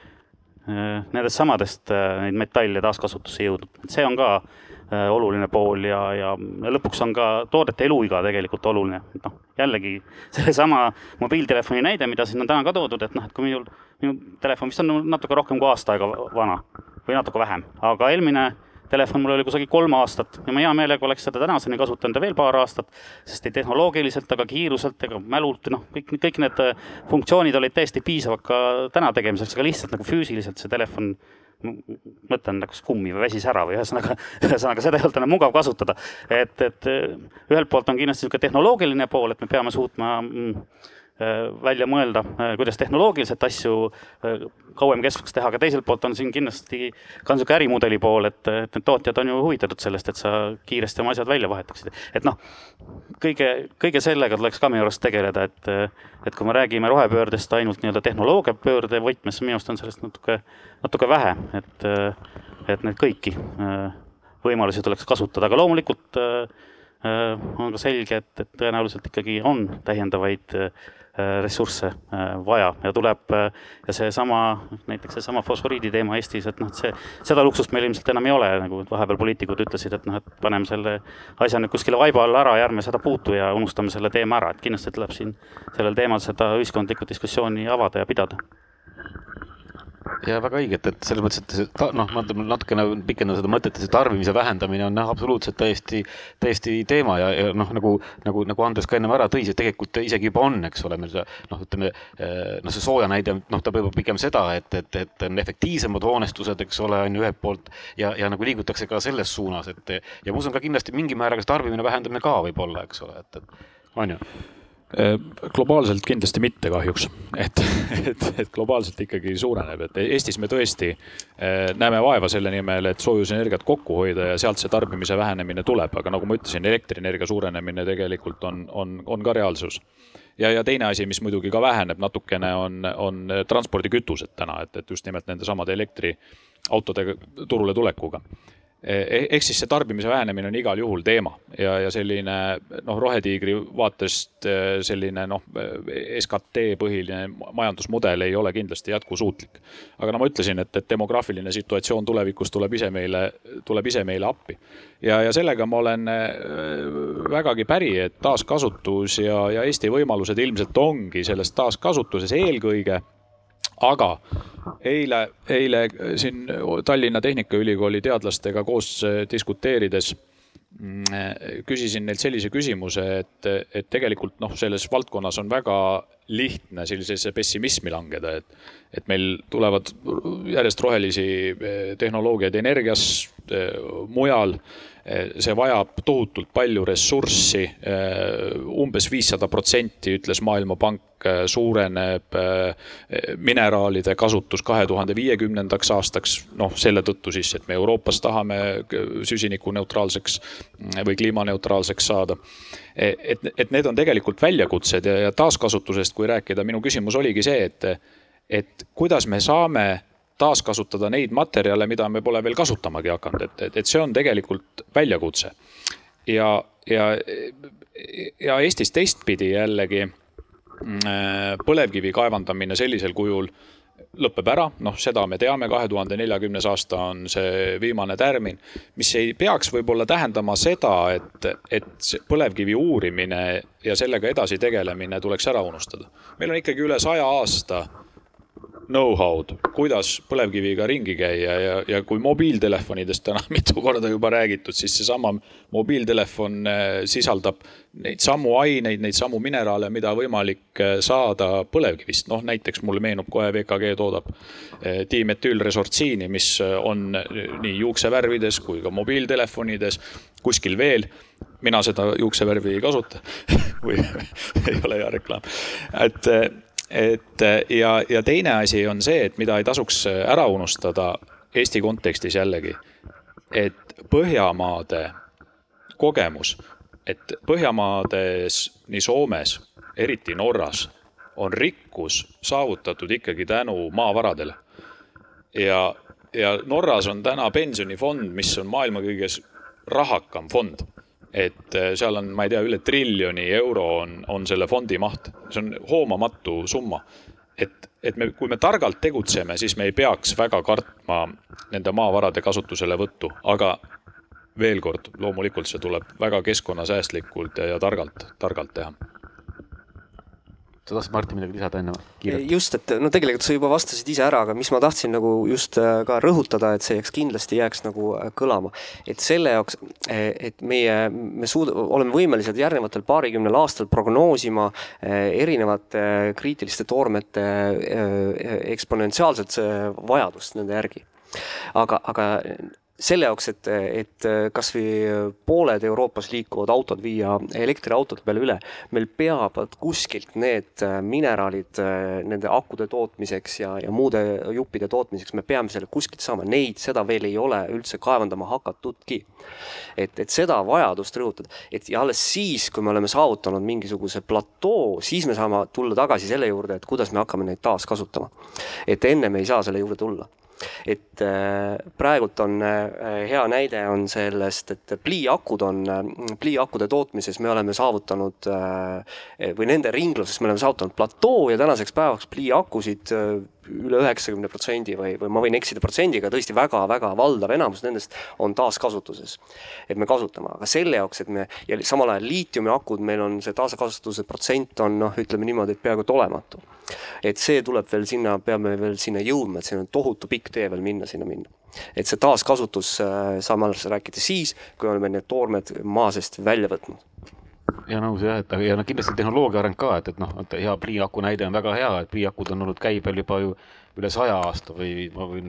äh nendest samadest äh, neid metalle taaskasutusse jõudnud, et see on ka äh, oluline pool ja, ja lõpuks on ka toodete eluiga tegelikult oluline, et noh, jällegi sellesama mobiiltelefoni näide, mida siin on täna ka toodud, et noh, et kui minul, minu telefon vist on natuke rohkem kui aasta aega vana või natuke vähem, aga eelmine telefon mul oli kusagil kolm aastat ja ma hea meelega oleks seda tänaseni kasutanud veel paar aastat, sest ei tehnoloogiliselt ega kiiruselt ega mälult, noh, kõik, kõik need äh, funktsioonid olid täiesti piisavad ka täna tegemiseks, aga lihtsalt nagu füüsiliselt see telefon mõtlen nagu kummi või väsis ära või ühesõnaga, ühesõnaga seda ei olnud enam mugav kasutada. et, et äh, ühelt poolt on kindlasti niisugune tehnoloogiline pool, et me peame suutma mm, välja mõelda, äh, kuidas tehnoloogiliselt asju äh, kauem kestvaks teha, aga teiselt poolt on siin kindlasti ka niisugune ärimudeli pool, et, et need tootjad on ju huvitatud sellest, et sa kiiresti oma asjad välja vahetaksid. et noh, kõige, kõige sellega tuleks ka minu arust tegeleda, et, et kui me räägime rohepöördest ainult nii-öelda tehnoloogiapöörde võtmes, minu arust on sellest natuke, natuke vähe, et, et neid kõiki võimalusi tuleks kasutada, aga loomulikult on ka selge, et, et tõenäoliselt ikkagi on täiendavaid Äh, ressursse äh, vaja. Ja tuleb äh, ja seesama, näiteks seesama fosforiidi teema Eestis, et noh, et see, seda luksust meil ilmselt enam ei ole, nagu vahepeal poliitikud ütlesid, et noh, et paneme selle asja nüüd kuskile vaiba alla ära ja ärme seda puutu ja unustame selle teema ära, et kindlasti tuleb siin sellel teemal seda ühiskondlikku diskussiooni avada ja pidada ja väga õiget, et selles mõttes, et see noh, ma natukene pikendan seda mõtet, et see tarbimise vähendamine on jah, absoluutselt täiesti, täiesti teema ja, ja noh, nagu, nagu, nagu Andres ka ennem ära tõi, see tegelikult isegi juba on, eks ole, meil see noh, ütleme noh, see sooja näide, noh, ta võib pigem seda, et, et, et on efektiivsemad hoonestused, eks ole, on ju ühelt poolt ja, ja nagu liigutakse ka selles suunas, et ja ma usun ka kindlasti mingi määraga see tarbimine vähendamine ka võib olla, eks ole, et, et on ju globaalselt kindlasti mitte kahjuks, et, et, et globaalselt ikkagi suureneb, et Eestis me tõesti eh, näeme vaeva selle nimel, et soojusenergiat kokku hoida ja sealt see tarbimise vähenemine tuleb, aga nagu ma ütlesin, elektrienergia suurenemine tegelikult on, on, on ka reaalsus. Ja, ja teine asi, mis muidugi ka väheneb natukene, on, on transpordikütused täna, et, et just nimelt nendesamade elektriautode turule tulekuga ehk siis see tarbimise vähenemine on igal juhul teema ja, ja selline noh, Rohetiigri vaatest eh, selline noh, SKT põhiline majandusmudel ei ole kindlasti jätkusuutlik. aga no ma ütlesin, et, et demograafiline situatsioon tulevikus tuleb ise meile, tuleb ise meile appi. ja, ja sellega ma olen eh, vägagi päri, et taaskasutus ja, ja Eesti võimalused ilmselt ongi selles taaskasutuses eelkõige aga eile, eile siin Tallinna Tehnikaülikooli teadlastega koos äh, diskuteerides mm, äh, küsisin neilt sellise küsimuse, et, et tegelikult noh, selles valdkonnas on väga lihtne sellisesse pessimismi langeda, et, et meil tulevad järjest rohelisi äh, tehnoloogiaid energias, mujal Eh, see vajab tohutult palju ressurssi eh, umbes viissada protsenti, ütles Maailmapank, eh, suureneb mineraalide kasutus kahe tuhande viiekümnendaks aastaks. noh, selle tõttu siis, et me Euroopas tahame süsinikuneutraalseks mm, või kliimaneutraalseks saada. et, et need on tegelikult väljakutsed ja, ja taaskasutusest, kui rääkida, minu küsimus oligi see, et, et kuidas me saame taaskasutada neid materjale, mida me pole veel kasutamagi hakanud, et, et, et see on tegelikult väljakutse. ja, ja, ja Eestis teistpidi jällegi mm, põlevkivi kaevandamine sellisel kujul lõpeb ära, noh, seda me teame, kahe tuhande neljakümnes aasta on see viimane tärmin, mis ei peaks võib-olla tähendama seda, et, et põlevkivi uurimine ja sellega edasi tegelemine tuleks ära unustada. meil on ikkagi üle saja aasta know-how'd, kuidas põlevkiviga ringi käia ja, ja kui mobiiltelefonidest täna mitu korda juba räägitud, siis seesama mobiiltelefon äh, sisaldab neid samu aineid, neid samu mineraale, mida võimalik äh, saada põlevkivist. noh, näiteks mulle meenub kohe VKG toodab äh, dimetüülresortsiini, mis on nii juuksevärvides kui ka mobiiltelefonides, kuskil veel mina seda juuksevärvi ei kasuta või ei ole hea reklaam, et et ja, ja teine asi on see, et mida ei tasuks ära unustada Eesti kontekstis jällegi, et Põhjamaade kogemus, et Põhjamaades, nii Soomes, eriti Norras, on rikkus saavutatud ikkagi tänu maavaradele. ja, ja Norras on täna pensionifond, mis on maailma kõige rahakam fond et äh, seal on, ma ei tea, üle triljoni euro on, on selle fondi maht, see on hoomamatu summa. et, et me, kui me targalt tegutseme, siis me ei peaks väga kartma nende maavarade kasutuselevõttu, aga veel kord, loomulikult see tuleb väga keskkonnasäästlikult ja, ja targalt, targalt teha sa tahtsid, Martin, midagi lisada enne või? just, et no tegelikult sa juba vastasid ise ära, aga mis ma tahtsin nagu just äh, ka rõhutada, et see jääks kindlasti jääks nagu äh, kõlama. et selle jaoks, äh, et meie, me suud-, oleme võimelised järgnevatel paarikümnel aastal prognoosima erinevate kriitiliste toormete eksponentsiaalset vajadust nende järgi aga, aga selle jaoks, et, et kasvõi pooled Euroopas liikuvad autod viia elektriautode peale üle, meil peavad kuskilt need mineraalid nende akude tootmiseks ja, ja muude juppide tootmiseks, me peame selle kuskilt saama, neid, seda veel ei ole üldse kaevandama hakatudki. et, et seda vajadust rõhutada, et ja alles siis, kui me oleme saavutanud mingisuguse platoo, siis me saame tulla tagasi selle juurde, et kuidas me hakkame neid taaskasutama. et enne me ei saa selle juurde tulla et äh, praegult on äh, hea näide on sellest, et pliiakud on, äh, pliiakude tootmises me oleme saavutanud või nende ringluses me oleme saavutanud platoo ja tänaseks päevaks pliiakusid üle üheksakümne protsendi või, või ma võin eksida protsendiga, tõesti väga-väga valdav enamus nendest on taaskasutuses. et me kasutame, aga selle jaoks, et me ja samal ajal liitiumiakud, meil on see taaskasutuse protsent on noh, ütleme niimoodi, et peaaegu et olematu. et see tuleb veel sinna, peame veel sinna jõudma, et siin on tohutu pikk tee veel minna sinna minna. et see taaskasutus äh, saame alles rääkida siis, kui oleme need toormed maa seest välja võtnud ja nõus jah, et ja no kindlasti tehnoloogia areng ka, et, et noh, et hea pliiaku näide on väga hea, et pliiakud on olnud käibel juba ju üle saja aasta või ma võin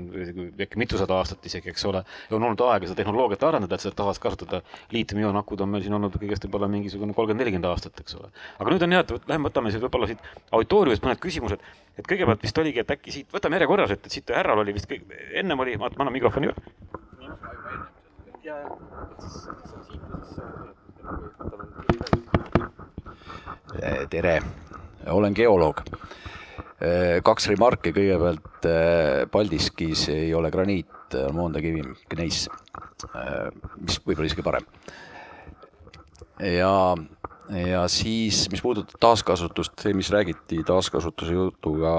äkki mitusada aastat isegi, eks ole. ja on olnud aega seda tehnoloogiat arendada, et seda taaskasutada. liitiumioonakud on meil siin olnud kõigest võib-olla mingisugune kolmkümmend, nelikümmend aastat, eks ole. aga nüüd on jah, et lähme võtame siis võib-olla siit auditooriumist mõned küsimused. et kõigepealt vist oligi, et äkki siit, võtame järjekorras, et, et siit härral oli vist ennem oli, ma annan mikrofoni üle. Tere, olen geoloog. kaks remarki, kõigepealt Paldiskis ei ole graniit, on moondakivi, gneis, mis võib-olla isegi parem. ja, ja siis, mis puudutab taaskasutust, mis räägiti taaskasutuse jutuga,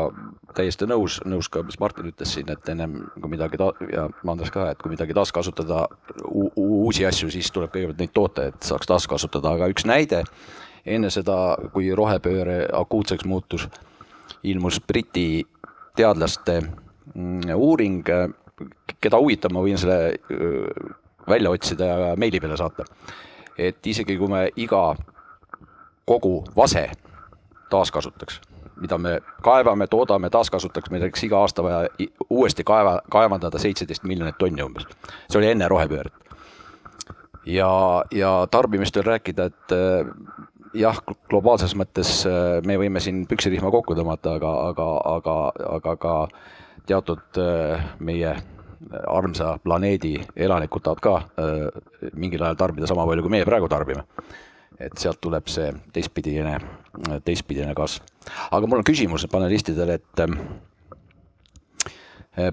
täiesti nõus, nõus ka, mis Martin ütles siin, et ennem kui midagi ta- ja Andres ka, et kui midagi taaskasutada, uusi asju, siis tuleb kõigepealt neid toota, et saaks taaskasutada, aga üks näide enne seda, kui rohepööre akuutseks muutus, ilmus Briti teadlaste mm, uuring, keda huvitab, ma võin selle välja otsida ja meili peale saata. et isegi kui me iga kogu vase taaskasutaks, mida me kaevame, toodame, taaskasutaks, meil oleks iga aasta vaja uuesti kaeva, kaevandada seitseteist miljonit tonni umbes. see oli enne rohepööret. ja, ja tarbimist veel rääkida, et äh, jah, globaalses mõttes äh, me võime siin püksirihma kokku tõmmata, aga, aga, aga, aga ka teatud äh, meie armsa planeedi elanikud tahavad ka mingil ajal tarbida sama palju, kui meie praegu tarbime. Et sealt tuleb see teistpidine, teistpidine kasv. aga mul on küsimus panelistidele, et ähm,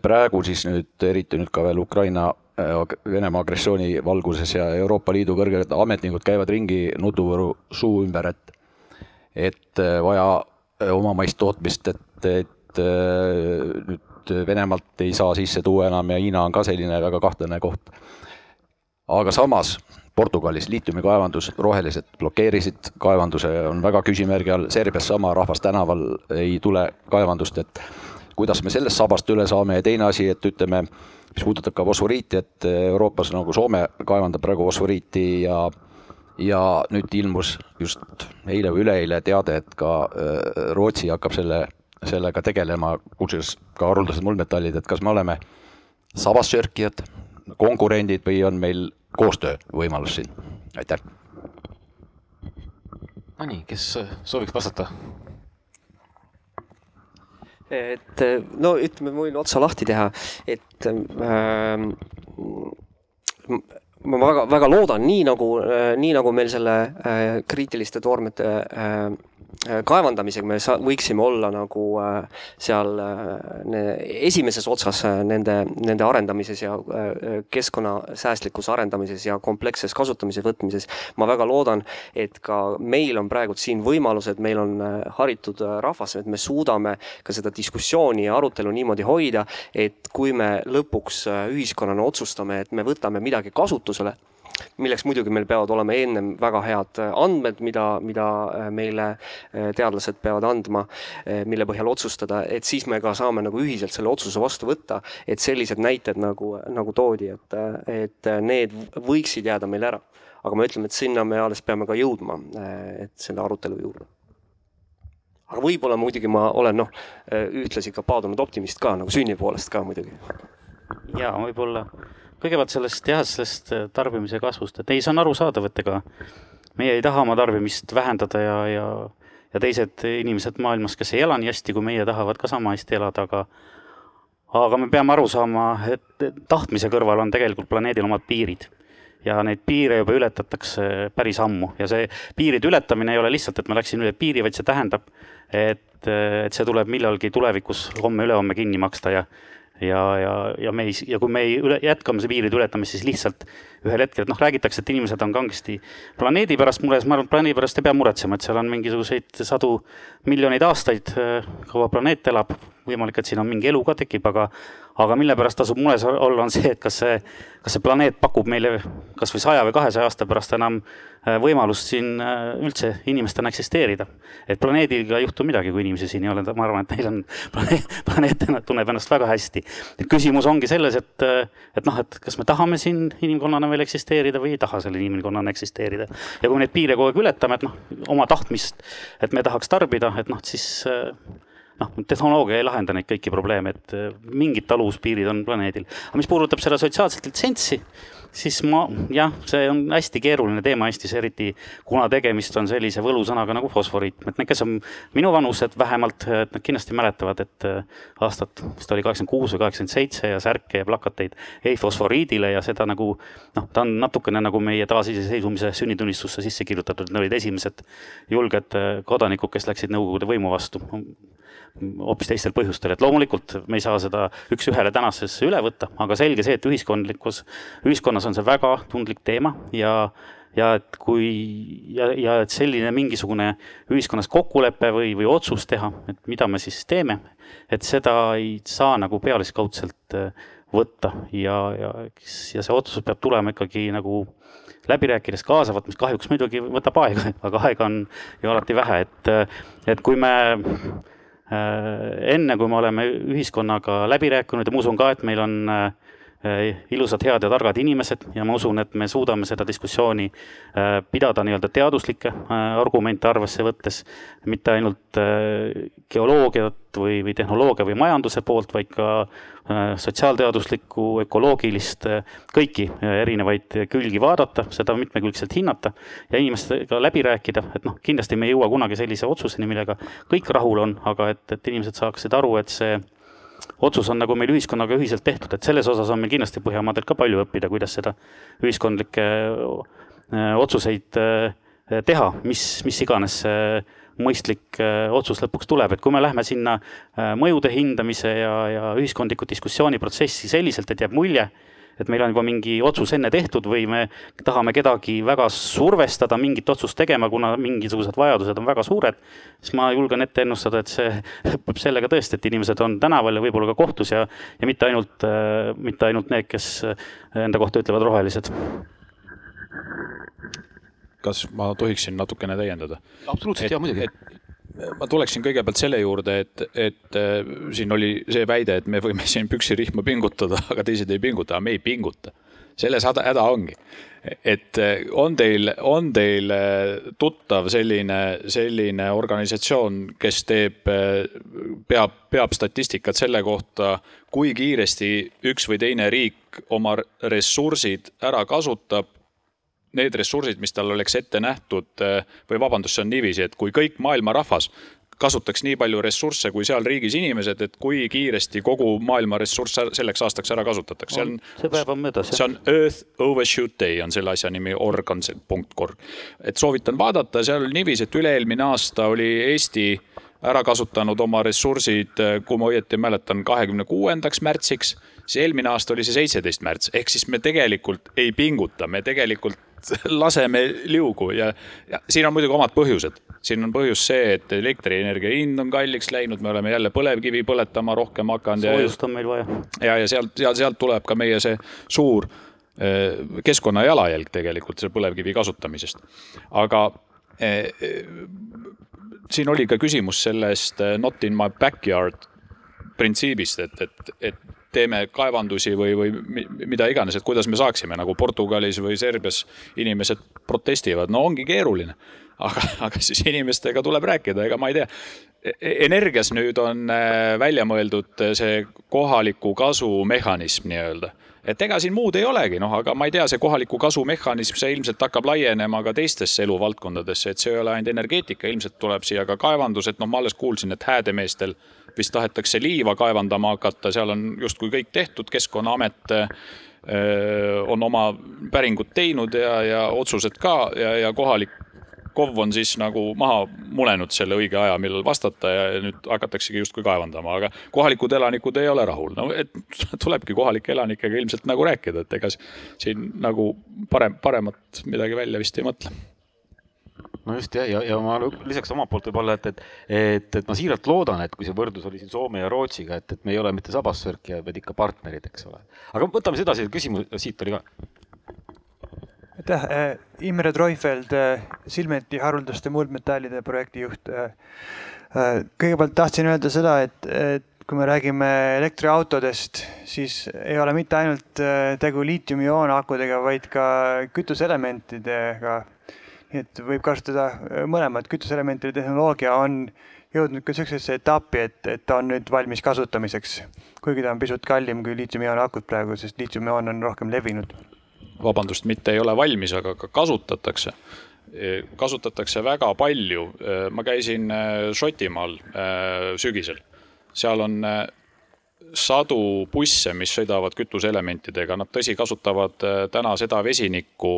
praegu siis nüüd, eriti nüüd ka veel Ukraina Venemaa agressiooni valguses ja Euroopa Liidu kõrged ametnikud käivad ringi nutuvõru suu ümber, et et äh, vaja omamaist tootmist, et, et nüüd Venemaalt ei saa sisse tuua enam ja Hiina on ka selline väga kahtlane koht. aga samas Portugalis liitiumikaevandus, rohelised blokeerisid. Kaevanduse, on väga küsimärgi all, Serbias sama, rahvas tänaval ei tule kaevandust, et kuidas me sellest sabast üle saame. Ja teine asi, et ütleme, mis puudutab ka fosforiiti, et Euroopas nagu Soome kaevandab praegu fosforiiti ja ja nüüd ilmus just eile või üleeile teade, et ka äh, Rootsi hakkab selle, sellega tegelema, kusjuures ka haruldased muldmetallid, et kas me oleme sabassörkijad, konkurendid või on meil koostöövõimalus siin, aitäh. Nonii, kes äh, sooviks vastata? et no ütleme, ma võin otsa lahti teha, et ähm, ma väga, väga loodan, nii nagu, nii nagu meil selle äh, kriitiliste toormete äh, kaevandamisega me sa-, võiksime olla nagu äh, seal äh, esimeses otsas äh, nende, nende arendamises ja äh, keskkonnasäästlikkuse arendamises ja kompleksses kasutamise võtmises. ma väga loodan, et ka meil on praegu siin võimalused, meil on äh, haritud äh, rahvas, et me suudame ka seda diskussiooni ja arutelu niimoodi hoida, et kui me lõpuks äh, ühiskonnana otsustame, et me võtame midagi kasutusele, milleks muidugi meil peavad olema ennem väga head andmed, mida, mida meile teadlased peavad andma, mille põhjal otsustada, et siis me ka saame nagu ühiselt selle otsuse vastu võtta, et sellised näited nagu, nagu toodi, et, et need võiksid jääda meil ära. aga me ütleme, et sinna me alles peame ka jõudma, et selle arutelu juurde aga võib-olla muidugi ma olen noh, ühtlasi ka paadunud optimist ka nagu sünni poolest ka muidugi. ja võib-olla kõigepealt sellest jah, sellest tarbimise kasvust, et ei, see on arusaadav, et ega meie ei taha oma tarbimist vähendada ja, ja ja teised inimesed maailmas, kes ei ela nii hästi kui meie, tahavad ka sama hästi elada, aga aga me peame aru saama, et tahtmise kõrval on tegelikult planeedil omad piirid. Ja neid piire juba ületatakse päris ammu. Ja see piiride ületamine ei ole lihtsalt, et ma läksin üle piiri, vaid see tähendab, et, et see tuleb millalgi tulevikus homme-ülehomme kinni maksta ja ja, ja, ja me ei, ja kui me ei üle, jätkame see piiride ületamist, siis lihtsalt ühel hetkel, et noh, räägitakse, et inimesed on kangesti planeedi pärast mures, ma arvan, et planeedi pärast ei pea muretsema, et seal on mingisuguseid sadu miljoneid aastaid, kaua planeet elab, võimalik, et siin on mingi elu ka tekib, aga aga mille pärast tasub mures olla, on see, et kas see, kas see planeet pakub meile kas või saja või kahesaja aasta pärast enam võimalust siin üldse inimestena eksisteerida. et planeediga ei juhtu midagi, kui inimesi siin ei ole, ma arvan, et neil on, planeet, planeet tunneb ennast väga hästi. küsimus ongi selles, et, et noh, et kas me tahame siin inimkonnana veel eksisteerida või ei taha selle inimkonnana eksisteerida. ja kui me neid piire kogu aeg ületame, et noh, oma tahtmist, et me tahaks tarbida, et noh, siis noh, tehnoloogia ei lahenda neid kõiki probleeme, et mingid taluvuspiirid on planeedil. aga mis puudutab seda sotsiaalset litsentsi, siis ma jah, see on hästi keeruline teema Eestis, eriti kuna tegemist on sellise võlusõnaga nagu fosforiit, et need, kes on minuvanused vähemalt, et nad kindlasti mäletavad, et äh, aastat vist oli kaheksakümmend kuus või kaheksakümmend seitse ja särke ja plakateid ei fosforiidile ja seda nagu noh, ta on natukene nagu meie taasiseseisvumise sünnitunnistusse sisse kirjutatud, need olid esimesed julged äh, kodanikud, kes läksid Nõukogude võimu vastu hoopis teistel põhjustel, et loomulikult me ei saa seda üks-ühele tänasesse üle võtta, aga selge see, et ühiskondlikus, ühiskonnas on see väga tundlik teema ja ja et kui ja, ja et selline mingisugune ühiskonnas kokkulepe või, või otsus teha, et mida me siis teeme, et seda ei saa nagu pealiskaudselt äh, võtta. Ja, ja, ja see otsus peab tulema ikkagi nagu läbi rääkides kaasavalt, mis kahjuks muidugi võtab aega, aga aega on ju alati vähe, et, et kui me Äh, enne, kui me oleme ühiskonnaga läbi rääkinud ja ma usun ka, et meil on äh, Äh, ilusad, head ja targad inimesed ja ma usun, et me suudame seda diskussiooni äh, pidada nii-öelda teaduslikke äh, argumente arvesse võttes, mitte ainult geoloogiat või, või tehnoloogia või majanduse poolt, vaid ka sotsiaalteaduslikku, ökoloogilist, kõiki erinevaid külgi vaadata, seda mitmekülgselt hinnata ja inimestega läbi rääkida, et noh, kindlasti me ei jõua kunagi sellise otsuseni, millega kõik rahul on, aga et, et inimesed saaksid aru, et see otsus on nagu meil ühiskonnaga ühiselt tehtud, et selles osas on meil kindlasti Põhjamaadelt ka palju õppida, kuidas seda ühiskondlikke äh, otsuseid äh, teha, mis, mis iganes see mõistlik äh, otsus lõpuks tuleb, et kui me lähme sinna mõjude hindamise ja, ja ühiskondliku diskussiooni protsessi selliselt, et jääb mulje, et meil on juba mingi otsus enne tehtud või me tahame kedagi väga survestada mingit otsust tegema, kuna mingisugused vajadused on väga suured, siis ma julgen ette ennustada, et see lõpeb sellega tõesti, et inimesed on tänaval ja võib-olla ka kohtus ja, ja mitte ainult, mitte ainult need, kes enda kohta ütlevad rohelised kas ma tohiksin natukene täiendada? absoluutselt, jaa muidugi ma tuleksin kõigepealt selle juurde, et, et äh, siin oli see väide, et me võime siin püksirihma pingutada, aga teised ei pinguta, aga me ei pinguta. selles häda, häda ongi. et äh, on teil, on teil äh, tuttav selline, selline organisatsioon, kes teeb, peab, peab statistikat selle kohta, kui kiiresti üks või teine riik oma ressursid ära kasutab need ressursid, mis tal oleks ette nähtud eh, või vabandust, see on niiviisi, et kui kõik maailma rahvas kasutaks nii palju ressursse kui seal riigis inimesed, et kui kiiresti kogu maailma ressurss selleks aastaks ära kasutatakse. see on, see päev on möödas. see on Earth Overshoot Day on selle asja nimi, org.org. et soovitan vaadata, seal oli niiviisi, et üle-eelmine aasta oli Eesti ära kasutanud oma ressursid, kui ma õieti mäletan, kahekümne kuuendaks märtsiks, siis eelmine aasta oli see seitseteist märts, ehk siis me tegelikult ei pinguta, me tegelikult laseme liugu ja, ja siin on muidugi omad põhjused. siin on põhjus see, et elektrienergia hind on kalliks läinud, me oleme jälle põlevkivi põletama rohkem hakanud. soojust on meil vaja. ja, ja sealt, ja sealt tuleb ka meie see suur eh, keskkonna jalajälg tegelikult selle põlevkivi kasutamisest. aga eh, siin oli ka küsimus sellest eh, not in my backyard printsiibist, et, et, et teeme kaevandusi või, või mida iganes, et kuidas me saaksime, nagu Portugalis või Serbias inimesed protestivad, no ongi keeruline. aga, aga siis inimestega tuleb rääkida, ega ma ei tea. E-, energias nüüd on äh, välja mõeldud see kohaliku kasu mehhanism nii-öelda et ega siin muud ei olegi, noh, aga ma ei tea, see kohaliku kasu mehhanism, see ilmselt hakkab laienema ka teistesse eluvaldkondadesse, et see ei ole ainult energeetika, ilmselt tuleb siia ka kaevandus, et noh, ma alles kuulsin, et Häädemeestel vist tahetakse liiva kaevandama hakata, seal on justkui kõik tehtud, Keskkonnaamet on oma päringud teinud ja, ja otsused ka ja, ja kohalik KOV on siis nagu maha mulenud selle õige aja, millal vastata ja nüüd hakataksegi justkui kaevandama, aga kohalikud elanikud ei ole rahul. no et tulebki kohalike elanikega ilmselt nagu rääkida, et ega siin nagu parem, paremat midagi välja vist ei mõtle no just ja, ja, ja ma lisaks omalt poolt võib-olla, et, et, et, et ma siiralt loodan, et kui see võrdlus oli siin Soome ja Rootsiga, et, et me ei ole mitte sabassörkijad, vaid ikka partnerid, eks ole. aga võtame siis edasi, küsimus siit oli ka aitäh, äh, Imre Treufeld, äh, Silmeti haruldaste muldmetallide projektijuht. Äh, kõigepealt tahtsin öelda seda, et, et kui me räägime elektriautodest, siis ei ole mitte ainult tegu liitiumioonakudega, vaid ka kütuseelementidega. Nii et võib kasutada äh, mõlemat, kütuseelementide tehnoloogia on jõudnud ka niisugusesse etappi, et, et ta on nüüd valmis kasutamiseks. kuigi ta on pisut kallim kui liitiumioon akud praegu, sest liitiumioon on rohkem levinud. vabandust, mitte ei ole valmis, aga ka kasutatakse kasutatakse väga palju. ma käisin Šotimaal sügisel seal on äh, sadu busse, mis sõidavad kütuseelementidega, nad tõsi, kasutavad äh, täna seda vesinikku,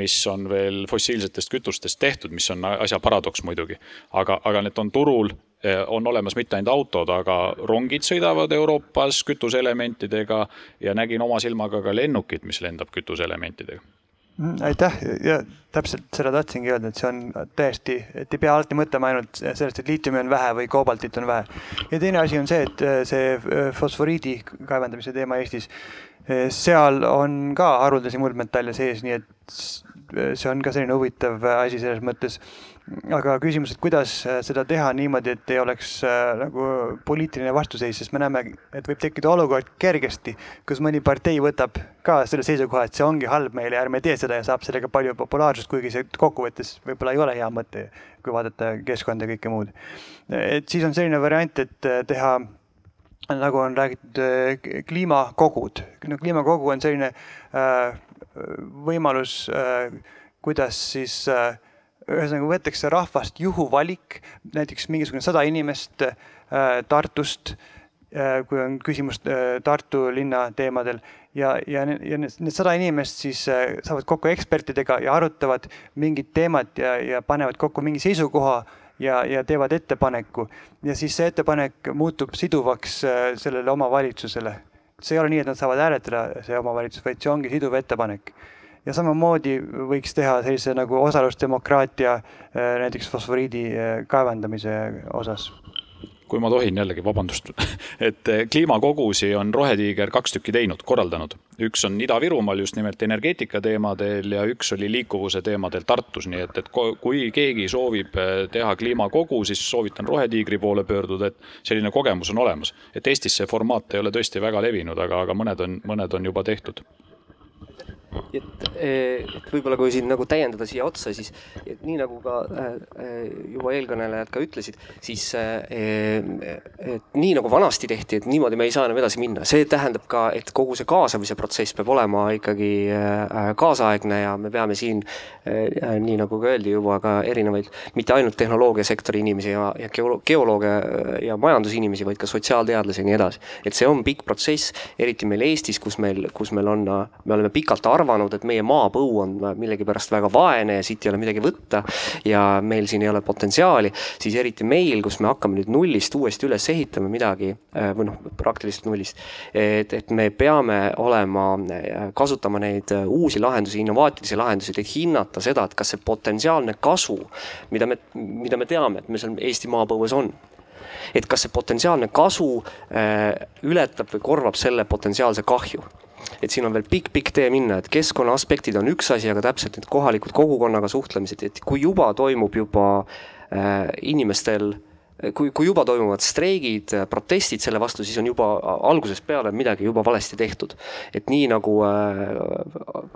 mis on veel fossiilsetest kütustest tehtud, mis on asja paradoks muidugi. aga, aga need on turul, äh, on olemas mitte ainult autod, aga rongid sõidavad Euroopas kütuseelementidega ja nägin oma silmaga ka lennukit, mis lendab kütuseelementidega aitäh ja täpselt seda tahtsingi öelda, et see on täiesti, et ei pea alati mõtlema ainult sellest, et liitiumi on vähe või koobaltit on vähe. ja teine asi on see, et äh, see äh, fosforiidi kaevandamise teema Eestis, äh, seal on ka haruldasi muldmetalle sees, nii et see on ka selline huvitav asi selles mõttes aga küsimus, et kuidas äh, seda teha niimoodi, et ei oleks äh, nagu poliitiline vastuseis, sest me näeme, et võib tekkida olukord kergesti, kus mõni partei võtab ka selle seisukoha, et see ongi halb meile, ärme tee seda ja saab sellega palju populaarsust, kuigi see kokkuvõttes võib-olla ei ole hea mõte, kui vaadata keskkonda ja kõike muud. et siis on selline variant, et äh, teha nagu on räägitud kliimakogud, no kliimakogu on selline äh, võimalus äh,, kuidas siis äh, ühesõnaga võetakse rahvast juhuvalik, näiteks mingisugune sada inimest äh, Tartust äh,, kui on küsimus äh, Tartu linna teemadel ja, ja, ja need sada inimest siis äh, saavad kokku ekspertidega ja arutavad mingit teemat ja, ja panevad kokku mingi seisukoha ja, ja teevad ettepaneku ja siis see ettepanek muutub siduvaks äh, sellele omavalitsusele. see ei ole nii, et nad saavad hääletada, see omavalitsus, vaid see ongi siduv ettepanek ja samamoodi võiks teha sellise nagu osalusdemokraatia äh, näiteks fosforiidi äh, kaevandamise osas kui ma tohin jällegi, vabandust, et äh, kliimakogusi on Rohetiiger kaks tükki teinud, korraldanud. üks on Ida-Virumaal just nimelt energeetika teemadel ja üks oli liikuvuse teemadel Tartus, nii et, et kui keegi soovib teha kliimakogu, siis soovitan Rohetiigri poole pöörduda, et selline kogemus on olemas. et Eestis see formaat ei ole tõesti väga levinud, aga, aga mõned on, mõned on juba tehtud et, eh, et võib-olla kui siin nagu täiendada siia otsa, siis nii nagu ka äh, juba eelkõnelejad ka ütlesid, siis et nii nagu vanasti tehti, et niimoodi me ei saa enam edasi minna, see tähendab ka, et kogu see kaasamise protsess peab olema ikkagi kaasaegne ja me peame siin nii nagu ka öeldi juba ka erinevaid, mitte ainult tehnoloogiasektori inimesi ja, ja geolooge ja majandusinimesi, vaid ka sotsiaalteadlasi ja nii edasi. et see on pikk protsess, eriti meil Eestis, kus meil, kus meil on, me oleme pikalt arvanud, arvanud, et meie maapõu on millegipärast väga vaene ja siit ei ole midagi võtta ja meil siin ei ole potentsiaali, siis eriti meil, kus me hakkame nüüd nullist uuesti üles ehitama midagi äh, või noh, praktiliselt nullist, et, et me peame olema, äh, kasutama neid äh, uusi lahendusi, innovaatilisi lahendusi, et hinnata seda, et kas see potentsiaalne kasu, mida me, mida me teame, et meil seal Eesti maapõues on et kas see potentsiaalne kasu ületab või korvab selle potentsiaalse kahju et siin on veel pikk-pikk tee minna, et keskkonna aspektid on üks asi, aga täpselt need kohalikud kogukonnaga suhtlemised, et kui juba toimub juba äh, inimestel kui, kui juba toimuvad streigid, protestid selle vastu, siis on juba algusest peale midagi juba valesti tehtud. et nii nagu äh,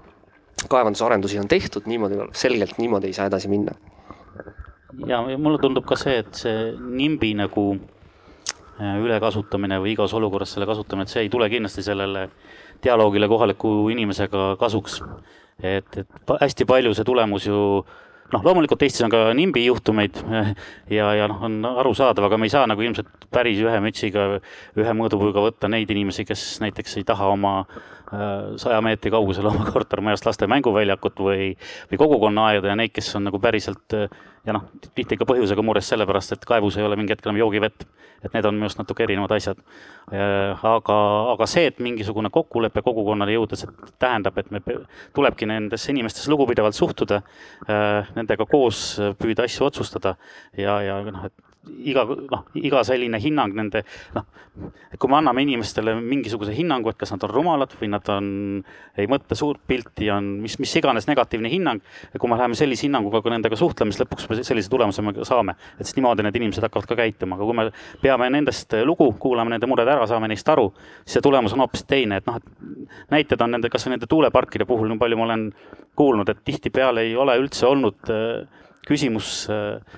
kaevandusarendusi on tehtud, niimoodi, selgelt niimoodi ei saa edasi minna. ja mulle tundub ka see, et see NIMBY nagu äh, ülekasutamine või igas olukorras selle kasutamine, et see ei tule kindlasti sellele dialoogile kohaliku inimesega kasuks. et, et hästi palju see tulemus ju noh, loomulikult Eestis on ka NIMBY juhtumeid ja, ja noh, on arusaadav, aga me ei saa nagu ilmselt päris ühe mütsiga, ühe mõõdupuuga võtta neid inimesi, kes näiteks ei taha oma äh, saja meetri kaugusel oma kortermajast laste mänguväljakut või, või kogukonnaaeda ja neid, kes on nagu päriselt ja noh, tihti ka põhjusega mures sellepärast, et kaevus ei ole mingi hetk enam joogivett. et need on minu arust natuke erinevad asjad. Äh, aga, aga see, et mingisugune kokkulepe kogukonnale jõuda, see tähendab, et me, tulebki nendesse inimestesse lugupidavalt suhtuda, äh, nendega koos püüda asju otsustada ja, ja noh, et iga noh, iga selline hinnang nende noh, kui me anname inimestele mingisuguse hinnangu, et kas nad on rumalad või nad on, ei mõtle suurt pilti, on mis, mis iganes negatiivne hinnang. ja kui me läheme sellise hinnanguga ka nendega suhtlema, siis lõpuks me sellise tulemuse me saame, et siis niimoodi need inimesed hakkavad ka käituma, aga kui me peame nendest lugu, kuulame nende mured ära, saame neist aru, siis see tulemus on hoopis teine, et noh, et näited on nende, kasvõi nende tuuleparkide puhul, nii palju ma olen kuulnud, et tihtipeale ei ole üldse olnud äh, küsimus,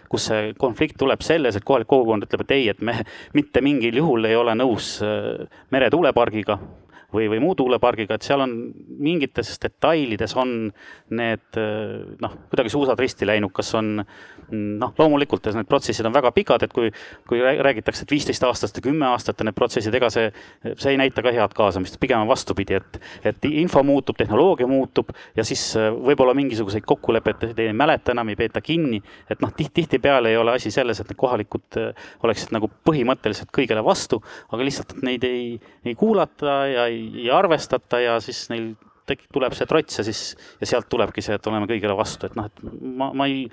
kus see konflikt tuleb selles, et kohalik kogukond ütleb, et ei, et me mitte mingil juhul ei ole nõus meretuulepargiga või, või muu tuulepargiga, et seal on mingites detailides on need noh, kuidagi suusad risti läinud, kas on noh, loomulikult need protsessid on väga pikad, et kui, kui räägitakse, et viisteist aastast ja kümme aastat on need protsessid, ega see, see ei näita ka head kaasamist, pigem on vastupidi, et, et info muutub, tehnoloogia muutub ja siis võib-olla mingisuguseid kokkuleppeid ei mäleta enam, ei peeta kinni. et noh, tihti, tihtipeale ei ole asi selles, et need kohalikud oleksid nagu põhimõtteliselt kõigele vastu, aga lihtsalt, et neid ei, ei kuulata ja ei ei arvestata ja siis neil tekib, tuleb see trots ja siis, ja sealt tulebki see, et oleme kõigile vastu, et noh, et ma, ma ei,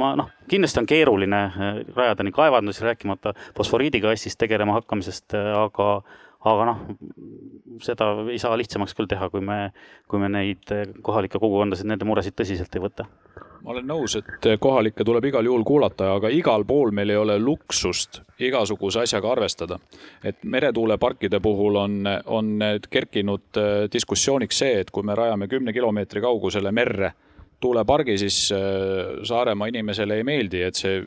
ma noh, kindlasti on keeruline äh, rajada nii kaevandusi, rääkimata fosforiidikastist tegelema hakkamisest, äh, aga, aga noh, seda ei saa lihtsamaks küll teha, kui me, kui me neid äh, kohalikke kogukondasid, nende muresid tõsiselt ei võta ma olen nõus, et kohalikke tuleb igal juhul kuulata, aga igal pool meil ei ole luksust igasuguse asjaga arvestada. et meretuuleparkide puhul on, on kerkinud äh, diskussiooniks see, et kui me rajame kümne kilomeetri kaugusele merre tuulepargi, siis äh, Saaremaa inimesele ei meeldi, et see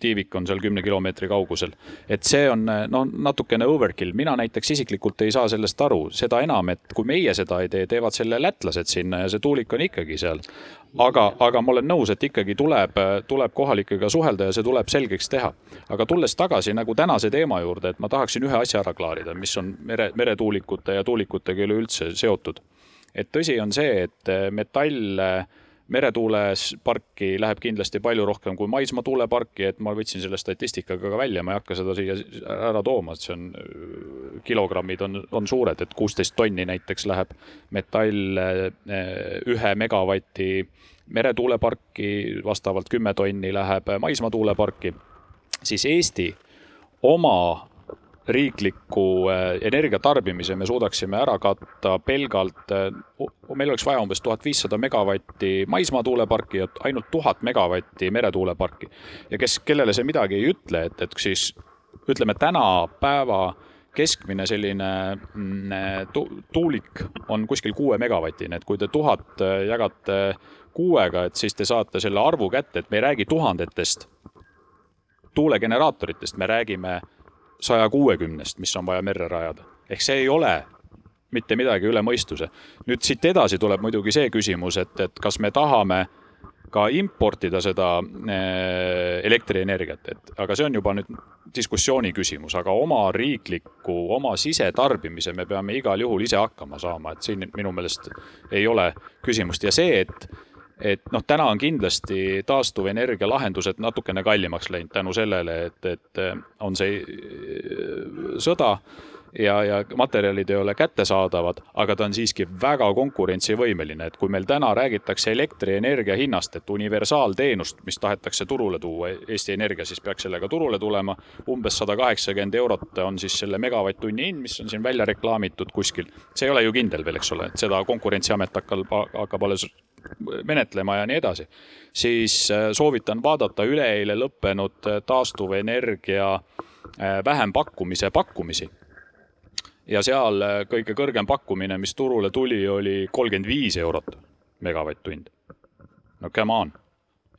tiivik on seal kümne kilomeetri kaugusel. et see on no natukene overkill, mina näiteks isiklikult ei saa sellest aru, seda enam, et kui meie seda ei tee, teevad selle lätlased sinna ja see tuulik on ikkagi seal. Aga, aga ma olen nõus, et ikkagi tuleb, tuleb kohalikega suhelda ja see tuleb selgeks teha. aga tulles tagasi nagu tänase teema juurde, et ma tahaksin ühe asja ära klaarida, mis on mere, meretuulikute ja tuulikutega üleüldse seotud. et tõsi on see, et metall meretuuleparki läheb kindlasti palju rohkem kui maismaa tuuleparki, et ma võtsin selle statistikaga ka välja, ma ei hakka seda siia ära tooma, et see on, kilogrammid on, on suured, et kuusteist tonni näiteks läheb metall eh, ühe megavati meretuuleparki, vastavalt kümme tonni läheb maismaa tuuleparki, siis Eesti oma riikliku äh, energiatarbimise me suudaksime ära katta pelgalt, äh, meil oleks vaja umbes tuhat viissada megavatti maismaa tuuleparki ja ainult tuhat megavatti meretuuleparki. ja kes, kellele see midagi ei ütle, et, et siis ütleme tänapäeva keskmine selline mm, tu, tuulik on kuskil kuue megavatine, et kui te tuhat jagate kuuega, et siis te saate selle arvu kätte, et me ei räägi tuhandetest tuulegeneraatoritest, me räägime saja kuuekümnest, mis on vaja merre rajada. ehk see ei ole mitte midagi üle mõistuse. nüüd siit edasi tuleb muidugi see küsimus, et, et kas me tahame ka importida seda eh, elektrienergiat, et aga see on juba nüüd diskussiooni küsimus, aga oma riikliku, oma sisetarbimise me peame igal juhul ise hakkama saama, et siin minu meelest ei ole küsimust ja see, et et noh, täna on kindlasti taastuvenergia lahendused natukene kallimaks läinud tänu sellele, et, et äh, on see äh, sõda ja, ja materjalid ei ole kättesaadavad, aga ta on siiski väga konkurentsivõimeline, et kui meil täna räägitakse elektrienergia hinnast, et universaalteenust, mis tahetakse turule tuua, Eesti Energia siis peaks sellega turule tulema, umbes sada kaheksakümmend eurot on siis selle megavatt-tunni hind, mis on siin välja reklaamitud kuskil. see ei ole ju kindel veel, eks ole, et seda Konkurentsiamet hakkab, hakkab alles menetlema ja nii edasi, siis äh, soovitan vaadata üleeile lõppenud äh, taastuvenergia äh, vähempakkumise pakkumisi. Ja seal kõige kõrgem pakkumine, mis turule tuli, oli kolmkümmend viis eurot megavatt-tund. no come on,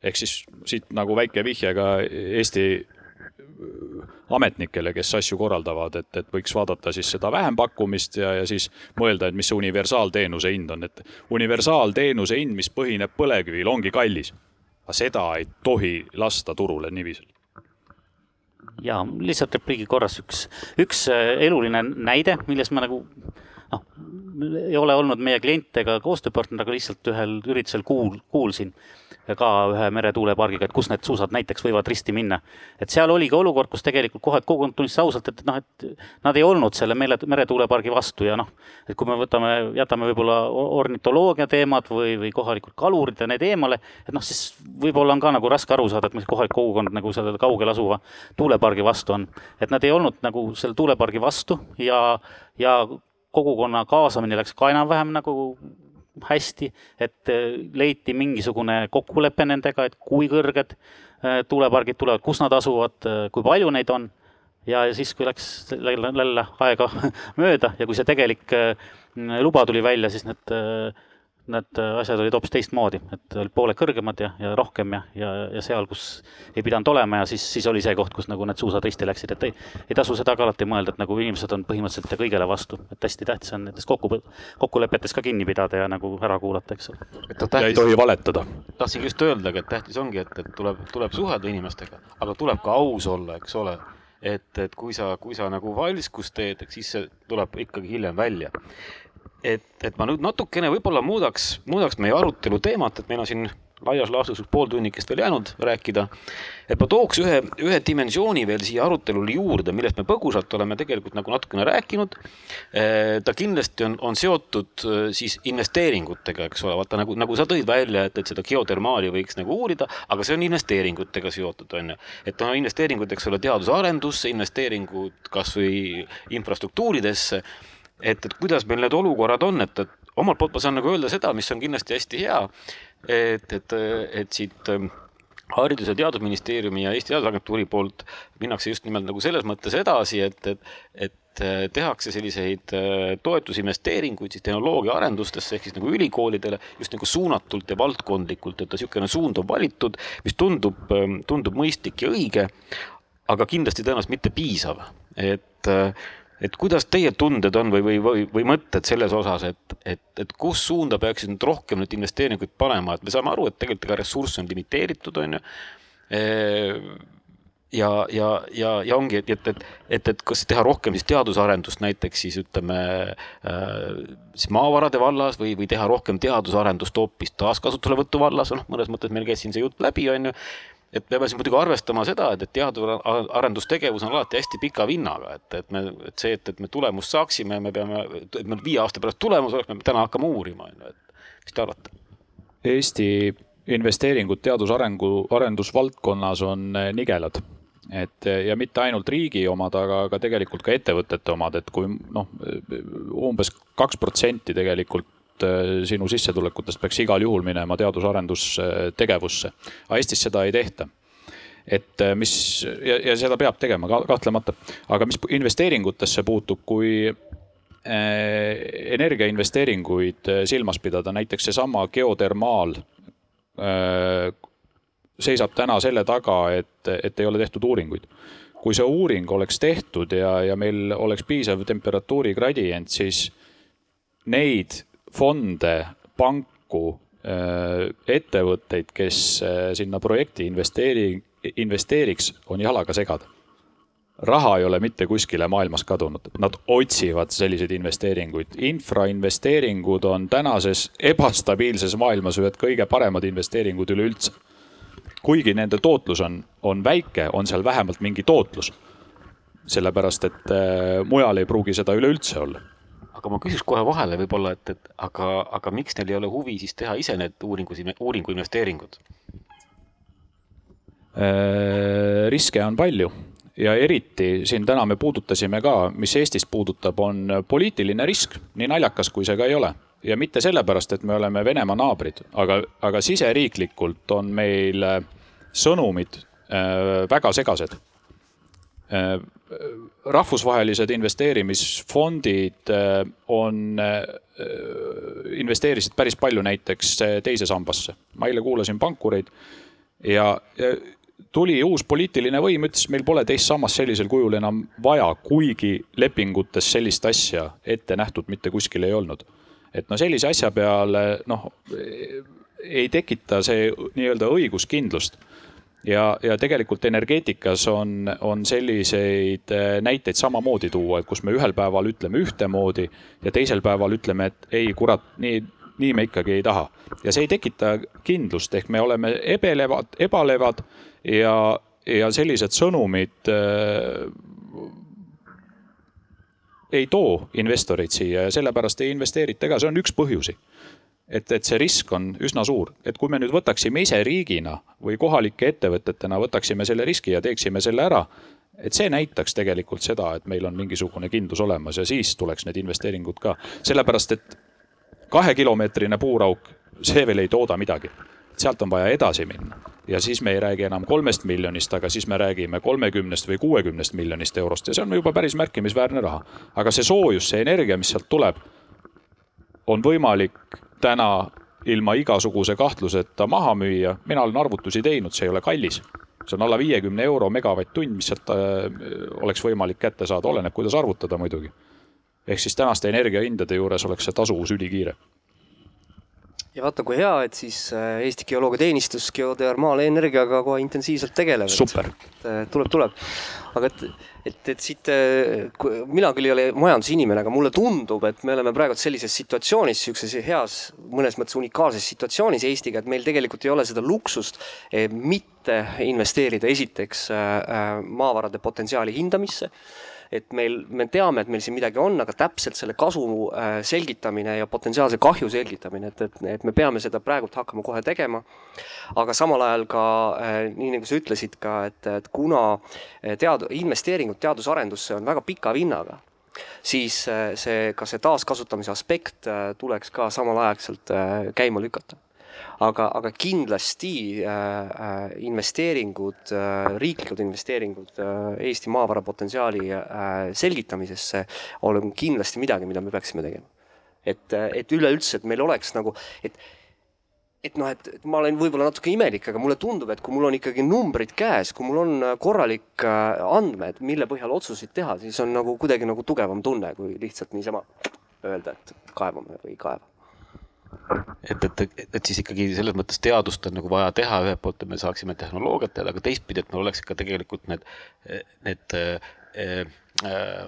ehk siis siit nagu väike vihje ka Eesti ametnikele, kes asju korraldavad, et, et võiks vaadata siis seda vähempakkumist ja, ja siis mõelda, et mis see universaalteenuse hind on, et universaalteenuse hind, mis põhineb põlevkivil, ongi kallis. aga seda ei tohi lasta turule niiviisi ja lihtsalt repliigi korras üks, üks äh, eluline näide, milles ma nagu noh, ei ole olnud meie klient ega koostööpartner, aga lihtsalt ühel üritusel kuul-, kuulsin ka ühe meretuulepargiga, et kus need suusad näiteks võivad risti minna. et seal oligi olukord, kus tegelikult kohe kogukond tunnistas ausalt, et noh, et nad ei olnud selle mere, meretuulepargi vastu ja noh, et kui me võtame, jätame võib-olla ornitoloogia teemad või, või kohalikud kalurid ja need eemale, et noh, siis võib-olla on ka nagu raske aru saada, et mis kohalik kogukond nagu selle kaugel asuva tuulepargi vastu on. et nad ei olnud nagu selle tuulepargi vastu ja, ja kogukonna kaasamine läks ka enam-vähem nagu hästi, et äh, leiti mingisugune kokkulepe nendega, et kui kõrged äh, tuulepargid tulevad, kus nad asuvad, äh, kui palju neid on. ja, ja siis, kui läks jälle aega mööda ja kui see tegelik luba tuli välja, siis need need äh, asjad olid hoopis teistmoodi, et olid pooled kõrgemad ja, ja rohkem ja, ja, ja seal, kus ei pidanud olema ja siis, siis oli see koht, kus nagu need suusad risti läksid, et ei, ei tasu seda ka alati mõelda, et nagu inimesed on põhimõtteliselt kõigele vastu, et hästi tähtis on nendest kokku, kokkulepetest ka kinni pidada ja nagu ära kuulata, eks ole. ja ei tohi valetada. tahtsingi just öeldagi, et tähtis ongi, et, et tuleb, tuleb suhelda inimestega, aga tuleb ka aus olla, eks ole et, et kui sa, kui sa nagu valskust teed, eks siis see tuleb ikkagi hiljem välja et, et ma nüüd natukene võib-olla muudaks, muudaks meie arutelu teemat, et meil on siin laias laastus pool tunnikest veel jäänud rääkida. et ma tooks ühe, ühe dimensiooni veel siia arutelule juurde, millest me põgusalt oleme tegelikult nagu natukene rääkinud. ta kindlasti on, on seotud siis investeeringutega, eks ole, vaata nagu, nagu sa tõid välja, et, et seda geotermaali võiks nagu uurida, aga see on investeeringutega seotud, on ju. et on investeeringud, eks ole, teadus-arendusse, investeeringud kasvõi infrastruktuuridesse et, et kuidas meil need olukorrad on, et, et omalt poolt ma saan nagu öelda seda, mis on kindlasti hästi hea, et, et, et siit ähm, haridus- ja Teadusministeeriumi ja Eesti Teadusagentuuri poolt minnakse just nimelt nagu selles mõttes edasi, et, et, et äh, tehakse selliseid äh, toetusinvesteeringuid siis tehnoloogia arendustesse ehk siis nagu ülikoolidele just nagu suunatult ja valdkondlikult, et niisugune suund on valitud, mis tundub, ähm, tundub mõistlik ja õige, aga kindlasti tõenäoliselt mitte piisav, et äh, et kuidas teie tunded on või, või, või, või mõtted selles osas, et, et, et kus suunda peaksid nüüd rohkem neid investeeringuid panema, et me saame aru, et tegelikult ega ressurss on limiteeritud, on ju. ja, ja, ja, ja ongi, et, et, et, et, et kas teha rohkem siis teadusarendust näiteks siis ütleme siis maavarade vallas või, või teha rohkem teadusarendust hoopis taaskasutuselevõtu vallas, noh, mõnes mõttes meil käis siin see jutt läbi, on ju et me peame siin muidugi arvestama seda, et, et teadus-arendustegevus on alati hästi pika vinnaga, et, et me, et see, et, et me tulemust saaksime, me peame, et meil viie aasta pärast tulemus oleks, me täna hakkama uurima, on ju, et mis te arvate? Eesti investeeringud teadusarengu, arendusvaldkonnas on eh, nigelad. et eh, ja mitte ainult riigi omad, aga ka tegelikult ka ettevõtete omad, et kui noh, umbes kaks protsenti tegelikult Äh, sinu sissetulekutest peaks igal juhul minema teadus-arendustegevusse. aga Eestis seda ei tehta et äh, mis ja, ja seda peab tegema kahtlemata, aga mis investeeringutesse puutub, kui äh, energiainvesteeringuid silmas pidada, näiteks seesama geotermaal seisab täna selle taga, et, et ei ole tehtud uuringuid. kui see uuring oleks tehtud ja, ja meil oleks piisav temperatuuri gradient, siis neid fonde, panku, äh, ettevõtteid, kes äh, sinna projekti investeeri-, investeeriks, on jalaga segada. raha ei ole mitte kuskile maailmas kadunud, nad otsivad selliseid investeeringuid. infrainvesteeringud on tänases ebastabiilses maailmas ühed kõige paremad investeeringud üleüldse. kuigi nende tootlus on, on väike, on seal vähemalt mingi tootlus. sellepärast, et äh, mujal ei pruugi seda üleüldse olla aga ma küsiks kohe vahele võib-olla, et, et aga, aga miks neil ei ole huvi siis teha ise need uuringus, uuringu investeeringud? Äh, riske on palju ja eriti siin täna me puudutasime ka, mis Eestist puudutab, on poliitiline risk, nii naljakas kui see ka ei ole. ja mitte sellepärast, et me oleme Venemaa naabrid, aga, aga siseriiklikult on meil sõnumid äh, väga segased Äh, rahvusvahelised investeerimisfondid äh, on, äh, investeerisid päris palju näiteks teise sambasse. ma eile kuulasin pankureid ja tuli uus poliitiline võim, ütles, meil pole teist sammast sellisel kujul enam vaja, kuigi lepingutes sellist asja ette nähtud mitte kuskil ei olnud. et no sellise asja peale noh, ei tekita see nii-öelda õiguskindlust ja, ja tegelikult energeetikas on, on selliseid äh, näiteid samamoodi tuua, et kus me ühel päeval ütleme ühtemoodi ja teisel päeval ütleme, et ei, kurat, nii, nii me ikkagi ei taha. ja see ei tekita kindlust, ehk me oleme ebelevad, ebalevad ja, ja sellised sõnumid äh, ei too investoreid siia ja sellepärast ei investeerita ka, see on üks põhjusi et, et see risk on üsna suur, et kui me nüüd võtaksime ise riigina või kohalike ettevõtetena võtaksime selle riski ja teeksime selle ära, et see näitaks tegelikult seda, et meil on mingisugune kindlus olemas ja siis tuleks need investeeringud ka, sellepärast et kahekilomeetrine puurauk, see veel ei tooda midagi. sealt on vaja edasi minna ja siis me ei räägi enam kolmest miljonist, aga siis me räägime kolmekümnest või kuuekümnest miljonist eurost ja see on juba päris märkimisväärne raha. aga see soojus, see energia, mis sealt tuleb, on võimalik täna ilma igasuguse kahtluseta maha müüa. mina olen arvutusi teinud, see ei ole kallis. see on alla viiekümne euro megavatt-tund, mis sealt äh, oleks võimalik kätte saada, oleneb, kuidas arvutada muidugi. ehk siis tänaste energiahindade juures oleks see tasuvus ülikiire ja vaata, kui hea, et siis äh, Eesti Geoloogiateenistus geotermaalenergiaga kohe intensiivselt tegeleb. super. Äh, tuleb, tuleb. aga et, et, et siit, äh, mina küll ei ole majandusinimene, aga mulle tundub, et me oleme praegu sellises situatsioonis, niisuguses heas, mõnes mõttes unikaalses situatsioonis Eestiga, et meil tegelikult ei ole seda luksust mitte investeerida esiteks maavarade potentsiaali hindamisse et meil, me teame, et meil siin midagi on, aga täpselt selle kasu äh, selgitamine ja potentsiaalse kahju selgitamine, et, et, et me peame seda praegult hakkama kohe tegema. aga samal ajal ka äh, nii nagu sa ütlesid ka, et, et kuna äh, tead-, investeeringud teadusarendusse on väga pika vinnaga, siis see, ka see taaskasutamise aspekt tuleks ka samalaegselt käima lükata aga, aga kindlasti äh, äh, investeeringud äh,, riiklikud investeeringud äh, Eesti maavara potentsiaali äh, selgitamisesse on kindlasti midagi, mida me peaksime tegema. et, äh, et üleüldse, et meil oleks nagu, et et noh, et, et ma olen võib-olla natuke imelik, aga mulle tundub, et kui mul on ikkagi numbrid käes, kui mul on äh, korralik andmed, mille põhjal otsuseid teha, siis on nagu kuidagi nagu tugevam tunne, kui lihtsalt niisama öelda, et kaevame või ei kaeva et, et, et, et siis ikkagi selles mõttes teadust on nagu vaja teha ühelt poolt, et me saaksime tehnoloogiat teada, aga teistpidi, et meil oleks ikka tegelikult need, need äh, äh,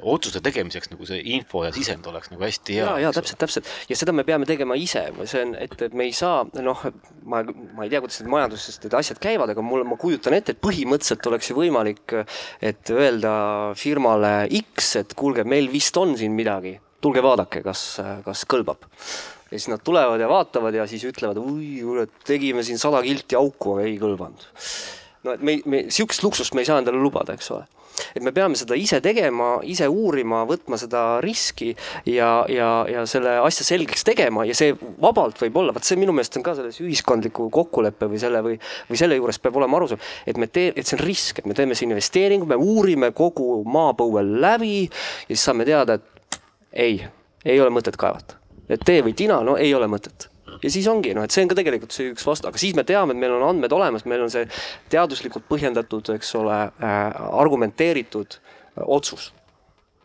otsuste tegemiseks nagu see info ja sisend oleks nagu hästi hea. ja, ja täpselt, täpselt. Ja seda me peame tegema ise, see on, et, et me ei saa, noh, ma, ma ei tea, kuidas need majanduses need asjad käivad, aga mul, ma kujutan ette, et põhimõtteliselt oleks ju võimalik, et öelda firmale X, et kuulge, meil vist on siin midagi, tulge vaadake, kas, kas kõlbab ja siis nad tulevad ja vaatavad ja siis ütlevad, oi kurat, tegime siin sada kilti auku, aga ei kõlvanud. no et me, me sihukest luksust me ei saa endale lubada, eks ole. Et me peame seda ise tegema, ise uurima, võtma seda riski ja, ja, ja selle asja selgeks tegema ja see vabalt võib olla, vot see minu meelest on ka selles ühiskondliku kokkuleppe või selle või, või selle juures peab olema arusaam, et me tee-, et see on risk, et me teeme see investeeringu, me uurime kogu maapõue läbi ja siis saame teada, et ei, ei ole mõtet kaevata et tee või tina, no ei ole mõtet ja siis ongi noh, et see on ka tegelikult see üks vastu, aga siis me teame, et meil on andmed olemas, meil on see teaduslikult põhjendatud, eks ole äh,, argumenteeritud äh, otsus.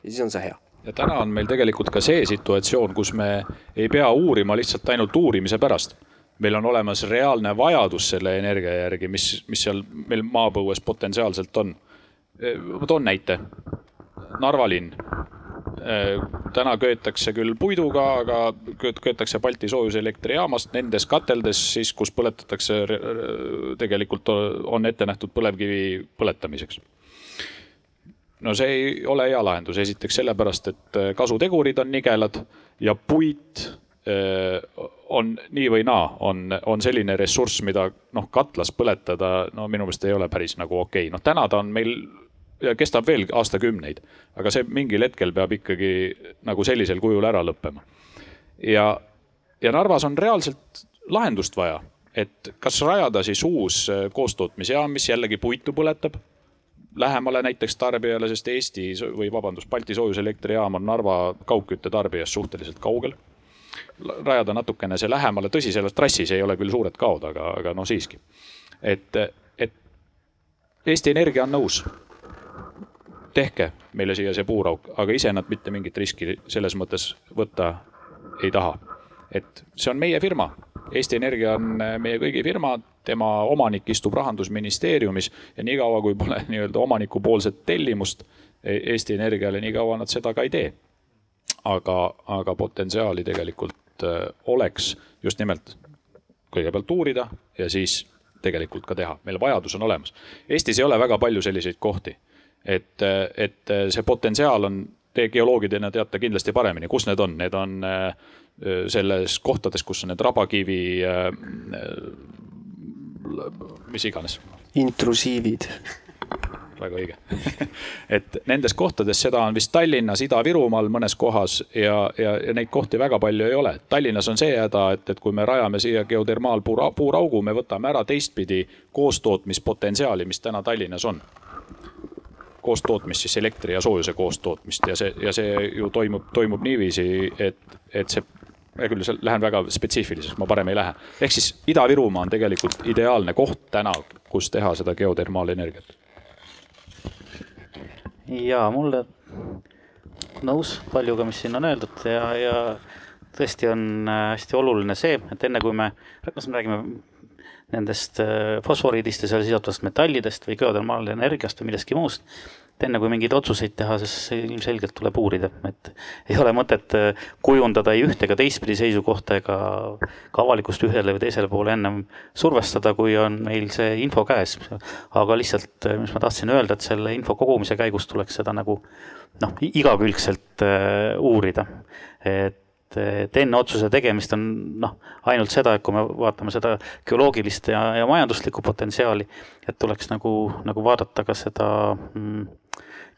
ja siis on see hea ja täna on meil tegelikult ka see situatsioon, kus me ei pea uurima lihtsalt ainult uurimise pärast. meil on olemas reaalne vajadus selle energia järgi, mis, mis seal meil maapõues potentsiaalselt on. ma toon näite. Narva linn Äh, täna köetakse küll puiduga, aga köetakse Balti soojuselektrijaamast nendes kateldes siis, kus põletatakse, tegelikult on ette nähtud põlevkivi põletamiseks. no see ei ole hea lahendus, esiteks sellepärast, et äh, kasutegurid on nigelad ja puit äh, on nii või naa, on, on selline ressurss, mida noh, katlas põletada, no minu meelest ei ole päris nagu okei okay., noh täna ta on meil ja kestab veel aastakümneid. aga see mingil hetkel peab ikkagi nagu sellisel kujul ära lõppema. ja, ja Narvas on reaalselt lahendust vaja, et kas rajada siis uus äh, koostootmisjaam, mis jällegi puitu põletab, lähemale näiteks tarbijale, sest Eesti või vabandust, Balti soojuselektrijaam on Narva kaugkütte tarbijast suhteliselt kaugel. rajada natukene see lähemale, tõsi, selles trassis ei ole küll suured kaod, aga, aga no siiski. et, et Eesti Energia on nõus tehke meile siia see puurauk, aga ise nad mitte mingit riski selles mõttes võtta ei taha. et see on meie firma, Eesti Energia on meie kõigi firma, tema omanik istub rahandusministeeriumis ja niikaua, kui pole nii-öelda omanikupoolset tellimust E-, Eesti Energiale, nii kaua nad seda ka ei tee. aga, aga potentsiaali tegelikult äh, oleks just nimelt kõigepealt uurida ja siis tegelikult ka teha, meil vajadus on olemas. Eestis ei ole väga palju selliseid kohti, et, et see potentsiaal on, te geoloogidena teate kindlasti paremini, kus need on, need on äh, selles kohtades, kus on need rabakivi, äh, mis iganes. intrusiivid väga õige et nendes kohtades, seda on vist Tallinnas, Ida-Virumaal mõnes kohas ja, ja, ja neid kohti väga palju ei ole. Tallinnas on see häda, et, et kui me rajame siia geotermaalpuura, puuraugu, me võtame ära teistpidi koostootmispotentsiaali, mis täna Tallinnas on koostootmist, siis elektri ja soojuse koostootmist ja see, ja see ju toimub, toimub niiviisi, et, et see hea küll, lähen väga spetsiifiliseks, ma parem ei lähe. ehk siis Ida-Virumaa on tegelikult ideaalne koht täna, kus teha seda geotermaalenergiat ja mulle nõus paljuga, mis siin on öeldud ja, ja tõesti on äh, hästi oluline see, et enne kui me, kas me räägime nendest äh, fosforiidist ja seal sisalduvast metallidest või geotermaalenergiast või millestki muust, et enne kui mingeid otsuseid teha, siis ilmselgelt tuleb uurida, et ei ole mõtet äh, kujundada ei ühte ega teistpidi seisukohta ega ka avalikkust ühele või teisele poole ennem survestada, kui on meil see info käes. aga lihtsalt, äh, mis ma tahtsin öelda, et selle info kogumise käigus tuleks seda nagu noh, igakülgselt uurida, et et enne otsuse tegemist on noh, ainult seda, et kui me vaatame seda geoloogilist ja, ja majanduslikku potentsiaali, et tuleks nagu, nagu vaadata ka seda mm,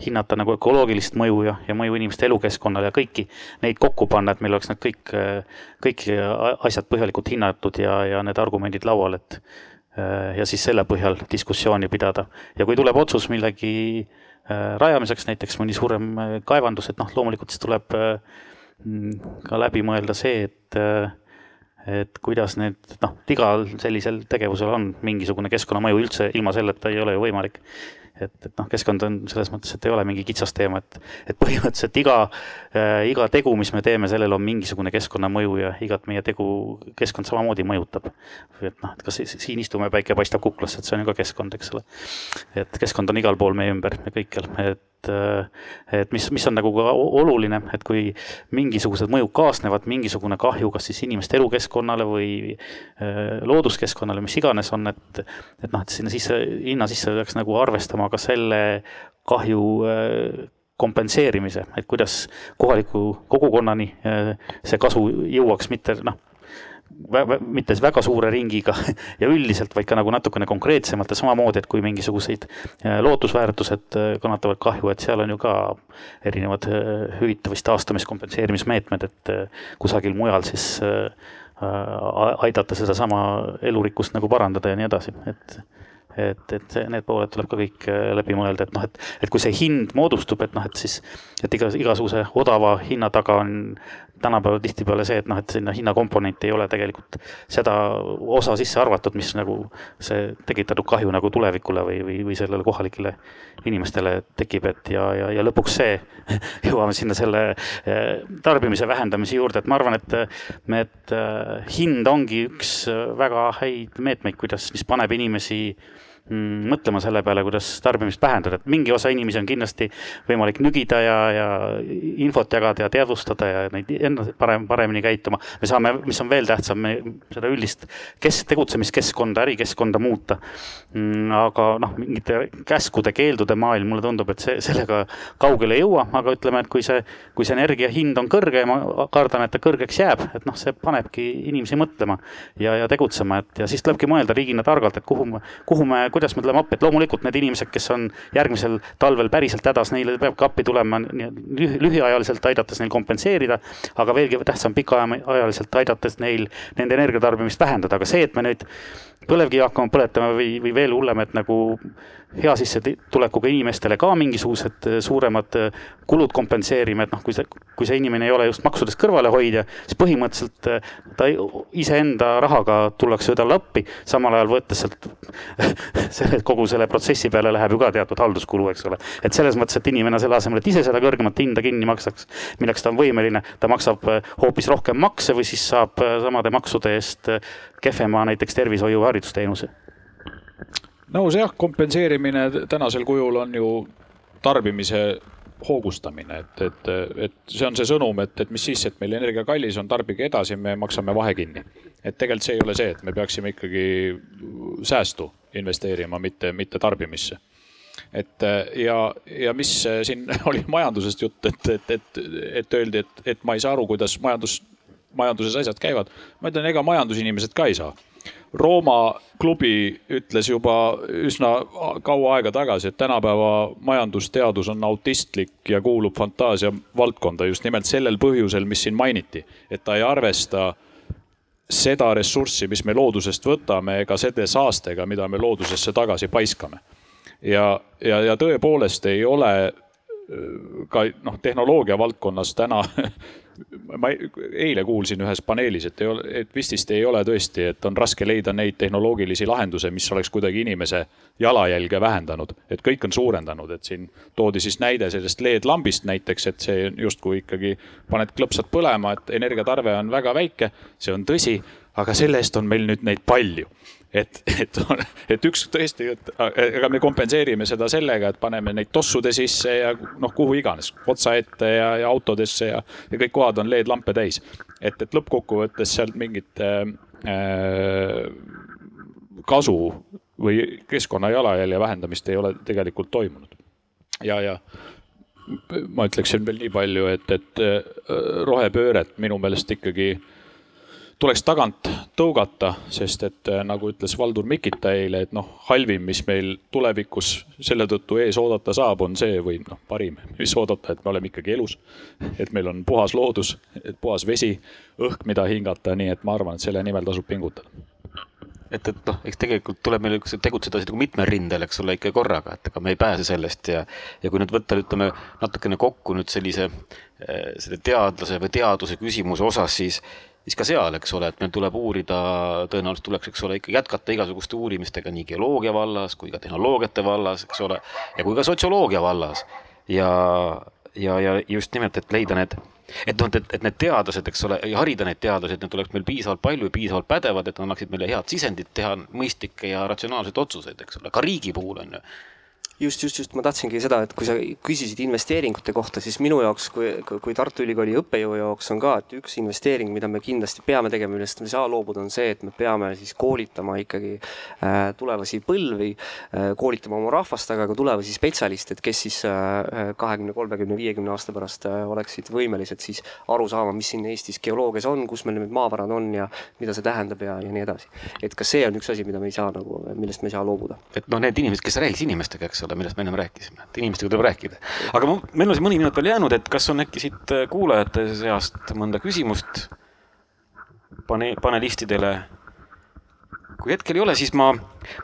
hinnata nagu ökoloogilist mõju ja, ja mõju inimeste elukeskkonnale ja kõiki neid kokku panna, et meil oleks need kõik, kõik asjad põhjalikult hinnatud ja, ja need argumendid laual, et ja siis selle põhjal diskussiooni pidada. ja kui tuleb otsus millegi rajamiseks, näiteks mõni suurem kaevandus, et noh, loomulikult siis tuleb ka läbi mõelda see, et et kuidas need, noh, igal sellisel tegevusel on mingisugune keskkonnamõju üldse, ilma selleta ei ole ju võimalik et, et noh, keskkond on selles mõttes, et ei ole mingi kitsas teema, et, et põhimõtteliselt iga äh,, iga tegu, mis me teeme, sellel on mingisugune keskkonnamõju ja igat meie tegu keskkond samamoodi mõjutab. et noh, et kas siin istume, päike paistab kuklasse, et see on ju ka keskkond, eks ole. et keskkond on igal pool meie ümber ja kõikjal, et et mis, mis on nagu ka oluline, et kui mingisugused mõjud kaasnevad, mingisugune kahju, kas siis inimeste elukeskkonnale või äh, looduskeskkonnale, mis iganes on, et et noh, et sinna sisse, hinna sisse peaks nagu arvestama ka selle kahju äh, kompenseerimise, et kuidas kohaliku kogukonnani äh, see kasu jõuaks, mitte noh, mitte väga suure ringiga ja üldiselt, vaid ka nagu natukene konkreetsemalt ja samamoodi, et kui mingisugused äh, lootusväärtused kannatavad kahju, et seal on ju ka erinevad hüvitamis, taastamis, kompenseerimismeetmed, et kusagil mujal siis aidata sedasama elurikkust nagu parandada ja nii edasi, et et, et need pooled tuleb ka kõik äh, läbi mõelda, et noh, et, et kui see hind moodustub, et noh, et siis, et iga, igasuguse odava hinna taga on tänapäeval tihtipeale see, et noh, et sinna hinnakomponenti ei ole tegelikult seda osa sisse arvatud, mis nagu see tekitatud kahju nagu tulevikule või, või, või sellele kohalikele inimestele tekib, et ja, ja, ja lõpuks see, jõuame sinna selle äh, tarbimise vähendamise juurde, et ma arvan, et, et äh, hind ongi üks väga häid meetmeid, kuidas, mis paneb inimesi Mm, mõtlema selle peale, kuidas tarbimist vähendada, et mingi osa inimesi on kindlasti võimalik nügida ja, ja infot jagada ja teadvustada ja neid enda parem, paremini käituma. me saame, mis on veel tähtsam, me seda üldist kes-, tegutsemiskeskkonda, ärikeskkonda muuta. Mm, aga noh, mingite käskude-keeldude maailm, mulle tundub, et see, sellega kaugele ei jõua, aga ütleme, et kui see, kui see energia hind on kõrge ja ma kardan, et ta kõrgeks jääb, et noh, see panebki inimesi mõtlema ja, ja tegutsema, et ja siis tulebki mõelda riigina targalt, et kuhu me, kuhu me kuidas me tuleme appi, et loomulikult need inimesed, kes on järgmisel talvel päriselt hädas, neile peab ka appi tulema lühi, lühiajaliselt aidates neil kompenseerida, aga veelgi tähtsam pikaajaliselt aidates neil nende energiatarbimist vähendada, aga see, et me nüüd põlevkivi hakkama põletama või, või veel hullem, et nagu hea sissetulekuga inimestele ka mingisugused äh, suuremad äh, kulud kompenseerime, et noh, kui see, kui see inimene ei ole just maksudest kõrvalehoidja, siis põhimõtteliselt äh, ta iseenda rahaga tullakse talle appi, samal ajal võttes sealt selle, kogu selle protsessi peale läheb ju ka teatud halduskulu, eks ole. et selles mõttes, et inimene selle asemel, et ise seda kõrgemat hinda kinni maksaks, milleks ta on võimeline, ta maksab hoopis rohkem makse või siis saab samade maksude eest kehvema näiteks tervishoiu või haridusteenuse. Nõus jah, kompenseerimine tänasel kujul on ju tarbimise hoogustamine, et, et, et see on see sõnum, et, et mis siis, et meil energia kallis on, tarbige edasi, me maksame vahe kinni. et tegelikult see ei ole see, et me peaksime ikkagi säästu investeerima, mitte, mitte tarbimisse. et ja, ja mis siin oli majandusest jutt, et, et, et, et öeldi, et, et ma ei saa aru, kuidas majandus, majanduses asjad käivad. ma ütlen, ega majandusinimesed ka ei saa Rooma klubi ütles juba üsna kaua aega tagasi, et tänapäeva majandusteadus on autistlik ja kuulub fantaasia valdkonda just nimelt sellel põhjusel, mis siin mainiti, et ta ei arvesta seda ressurssi, mis me loodusest võtame, ega selle saastega, mida me loodusesse tagasi paiskame. ja, ja, ja tõepoolest ei ole ka noh, tehnoloogia valdkonnas täna ma eile kuulsin ühes paneelis, et ei ole, et vist ei ole tõesti, et on raske leida neid tehnoloogilisi lahendusi, mis oleks kuidagi inimese jalajälge vähendanud, et kõik on suurendanud, et siin toodi siis näide sellest LED-lambist näiteks, et see justkui ikkagi paned klõpsad põlema, et energiatarve on väga väike, see on tõsi, aga selle eest on meil nüüd neid palju et, et, et üks tõesti, et ega me kompenseerime seda sellega, et paneme neid tossude sisse ja noh, kuhu iganes, otsa ette ja, ja autodesse ja, ja kõik kohad on LED-lampe täis. et, et lõppkokkuvõttes sealt mingit äh, kasu või keskkonna jalajälje vähendamist ei ole tegelikult toimunud. ja, ja ma ütleksin veel nii palju, et, et äh, rohepööret minu meelest ikkagi äh, tuleks tagant tõugata, sest et äh, nagu ütles Valdur Mikita eile, et noh, halvim, mis meil tulevikus selle tõttu ees oodata saab, on see või noh, parim, mis oodata, et me oleme ikkagi elus. et meil on puhas loodus, puhas vesi, õhk, mida hingata, nii et ma arvan, et selle nimel tasub pingutada et, et noh, eks tegelikult tuleb meil tegutseda nagu mitmel rindel, eks ole, ikka korraga, et ega me ei pääse sellest ja ja kui nüüd võtta, ütleme natukene kokku nüüd sellise, äh, selle teadlase või teaduse küsimuse osas, siis siis ka seal, eks ole, et meil tuleb uurida, tõenäoliselt tuleks, eks ole, ikka jätkata igasuguste uurimistega nii geoloogia vallas kui ka tehnoloogiate vallas, eks ole, ja kui ka sotsioloogia vallas. ja, ja, ja just nimelt, et leida need, et noh, et, et need teadlased, eks ole, ja harida neid teadlasi, et need oleks meil piisavalt palju ja piisavalt pädevad, et nad annaksid meile head sisendit teha mõistlikke ja ratsionaalseid otsuseid, eks ole, ka riigi puhul on ju just, just, just ma tahtsingi seda, et kui sa küsisid investeeringute kohta, siis minu jaoks kui, kui Tartu Ülikooli õppejõu jaoks on ka, et üks investeering, mida me kindlasti peame tegema, millest me ei saa loobuda, on see, et me peame siis koolitama ikkagi äh, tulevasi põlvi äh,, koolitama oma rahvast, aga ka tulevasi spetsialiste, et kes siis äh, kahekümne kolmekümne, viiekümne aasta pärast oleksid võimelised siis aru saama, mis siin Eestis geoloogias on, kus meil need maavarad on ja mida see tähendab ja, ja nii edasi. et ka see on üks asi, mida me ei saa nagu, millest me ei saa loobuda. et noh, need inimesed, kes räägiks inimestega, eks ole seda, millest me ennem rääkisime, et inimestega tuleb rääkida. aga ma, meil on siin mõni minut veel jäänud, et kas on äkki siit kuulajate seast mõnda küsimust pane-, panelistidele? kui hetkel ei ole, siis ma,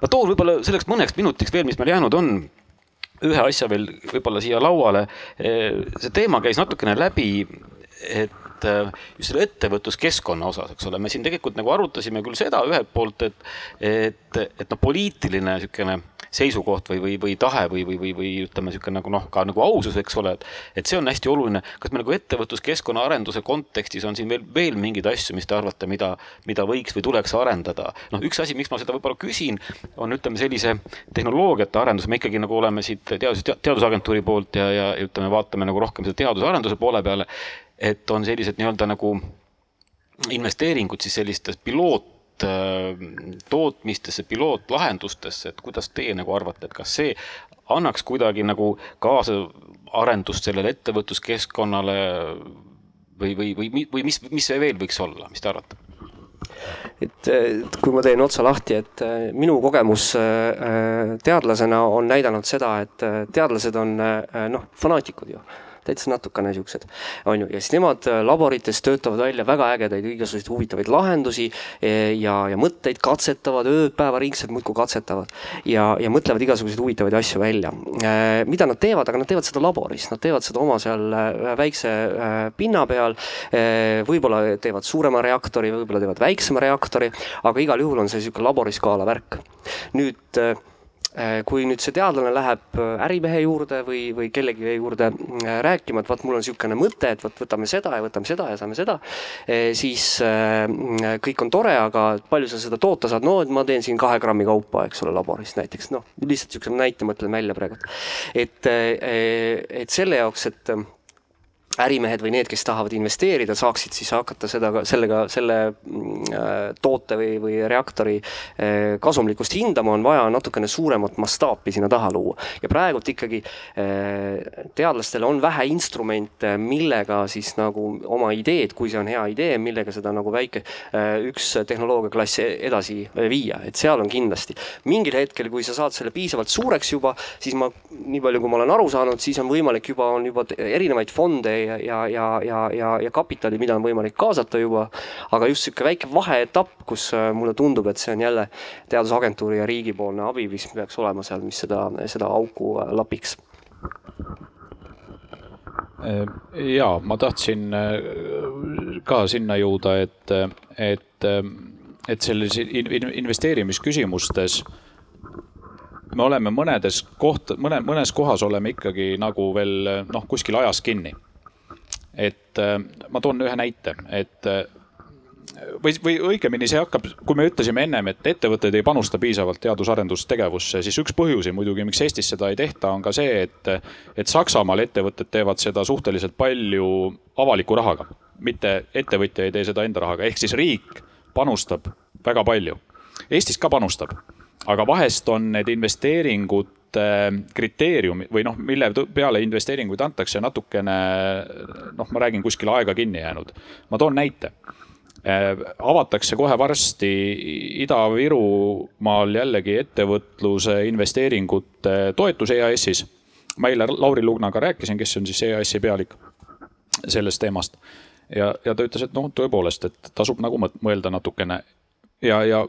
ma toon võib-olla selleks mõneks minutiks veel, mis meil jäänud on, ühe asja veel võib-olla siia lauale. See teema käis natukene läbi, et äh, just selle ettevõtluskeskkonna osas, eks ole, me siin tegelikult nagu arutasime küll seda ühelt poolt, et, et, et noh, poliitiline niisugune seisukoht või, või, või tahe või, või, või, või ütleme, niisugune nagu noh, ka nagu ausus, eks ole, et, et see on hästi oluline. kas me nagu ettevõtluskeskkonna arenduse kontekstis on siin veel, veel mingeid asju, mis te arvate, mida, mida võiks või tuleks arendada? noh, üks asi, miks ma seda võib-olla küsin, on ütleme sellise tehnoloogiate arendus, me ikkagi nagu oleme siit teadus, teadusagentuuri poolt ja, ja ütleme, vaatame nagu rohkem seda teadusarenduse poole peale et on sellised nii-öelda nagu investeeringud siis sellistes piloot tootmistesse, pilootlahendustesse, et kuidas teie nagu arvate, et kas see annaks kuidagi nagu kaasa arendust sellele ettevõtluskeskkonnale või, või, või, või mis, mis see veel võiks olla, mis te arvate? et, et kui ma teen otsa lahti, et äh, minu kogemus äh, teadlasena on näidanud seda, et äh, teadlased on noh, fanaatikud ju täitsa natukene siuksed, on ju, ja siis nemad äh, laborites töötavad välja väga ägedaid, igasuguseid huvitavaid lahendusi e, ja, ja mõtteid katsetavad ööpäevaringselt muudkui katsetavad ja, ja mõtlevad igasuguseid huvitavaid asju välja. Äh, mida nad teevad, aga nad teevad seda laboris, nad teevad seda oma seal äh, väikse pinna peal. võib-olla teevad suurema reaktori, võib-olla teevad väiksema reaktori, aga igal juhul on see niisugune laboriskaala värk. nüüd äh, kui nüüd see teadlane läheb äh, ärimehe juurde või, või kellegi juurde äh, rääkima, et vot mul on niisugune mõte, et vot võtame seda ja võtame seda ja saame seda, siis kõik on tore, aga palju sa seda toota saad, no et ma teen siin kahe grammi kaupa, eks ole, laboris näiteks, noh, lihtsalt niisuguse näite mõtlen välja praegu. et, et selle jaoks, et ärimehed või need, kes tahavad investeerida, saaksid siis hakata seda, sellega, selle mm, äh, toote või, või reaktori äh, kasumlikkust hindama, on vaja natukene suuremat mastaapi sinna taha luua. ja praegult ikkagi äh, teadlastel on vähe instrumente, millega siis nagu oma ideed, kui see on hea idee, millega seda nagu väike üks tehnoloogiaklass edasi viia, et seal on kindlasti. mingil hetkel, kui sa saad selle piisavalt suureks juba, siis ma, nii palju kui ma olen aru saanud, siis on võimalik juba, on juba erinevaid fonde ja, ja, ja, ja, ja, ja kapitali, mida on võimalik kaasata juba. aga just sihuke väike vaheetapp, kus äh, mulle tundub, et see on jälle teadusagentuuri ja riigipoolne abi, mis peaks olema seal, mis seda, seda auku äh, lapiks äh, ja ma tahtsin ka sinna jõuda, et, et, et selles investeerimisküsimustes me oleme mõnedes koht, mõne, mõnes kohas oleme ikkagi nagu veel noh, kuskil ajas kinni et äh, ma toon ühe näite, et äh, või, või õigemini see hakkab, kui me ütlesime ennem, et ettevõtted ei panusta piisavalt teadus-arendustegevusse, siis üks põhjusi muidugi, miks Eestis seda ei tehta, on ka see, et, et Saksamaal ettevõtted teevad seda suhteliselt palju avaliku rahaga, mitte ettevõtja ei tee seda enda rahaga, ehk siis riik panustab väga palju. Eestis ka panustab, aga vahest on need investeeringud kriteeriumi või noh, mille peale investeeringuid antakse, natukene noh, ma räägin kuskil aega kinni jäänud. ma toon näite. Äh, avatakse kohe varsti Ida-Virumaal jällegi ettevõtluse investeeringute toetus EAS-is. ma eile Lauri Lugnaga rääkisin, kes on siis EAS-i pealik sellest teemast ja, ja ta ütles, et noh, tõepoolest, et tasub nagu mõelda natukene ja, ja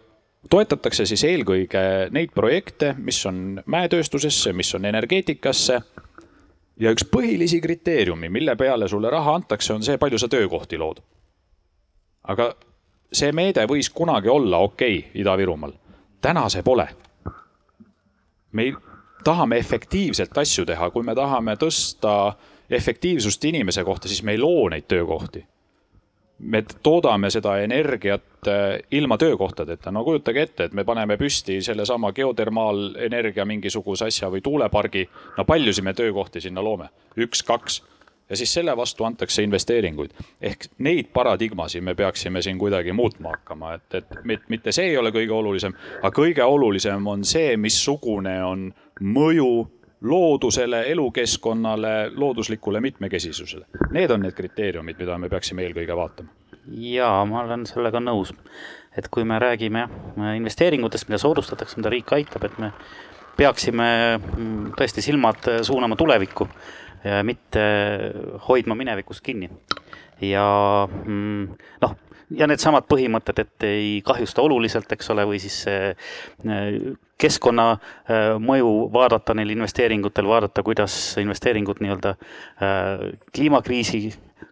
toetatakse siis eelkõige neid projekte, mis on mäetööstusesse, mis on energeetikasse. ja üks põhilisi kriteeriumi, mille peale sulle raha antakse, on see, palju sa töökohti lood. aga see meede võis kunagi olla okei okay, Ida-Virumaal, täna see pole. me tahame efektiivselt asju teha, kui me tahame tõsta efektiivsust inimese kohta, siis me ei loo neid töökohti me toodame seda energiat äh, ilma töökohtadeta, no kujutage ette, et me paneme püsti sellesama geotermaalenergia mingisuguse asja või tuulepargi. no paljusid me töökohti sinna loome, üks-kaks ja siis selle vastu antakse investeeringuid. ehk neid paradigmasid me peaksime siin kuidagi muutma hakkama, et, et mitte see ei ole kõige olulisem, aga kõige olulisem on see, missugune on mõju loodusele, elukeskkonnale, looduslikule mitmekesisusele. Need on need kriteeriumid, mida me peaksime eelkõige vaatama. jaa, ma olen sellega nõus. et kui me räägime jah, investeeringutest, mida soodustatakse, mida riik aitab, et me peaksime mm, tõesti silmad suunama tulevikku, mitte hoidma minevikust kinni. ja mm, noh ja needsamad põhimõtted, et ei kahjusta oluliselt, eks ole, või siis keskkonnamõju äh, vaadata neil investeeringutel, vaadata, kuidas investeeringud nii-öelda äh, kliimakriisi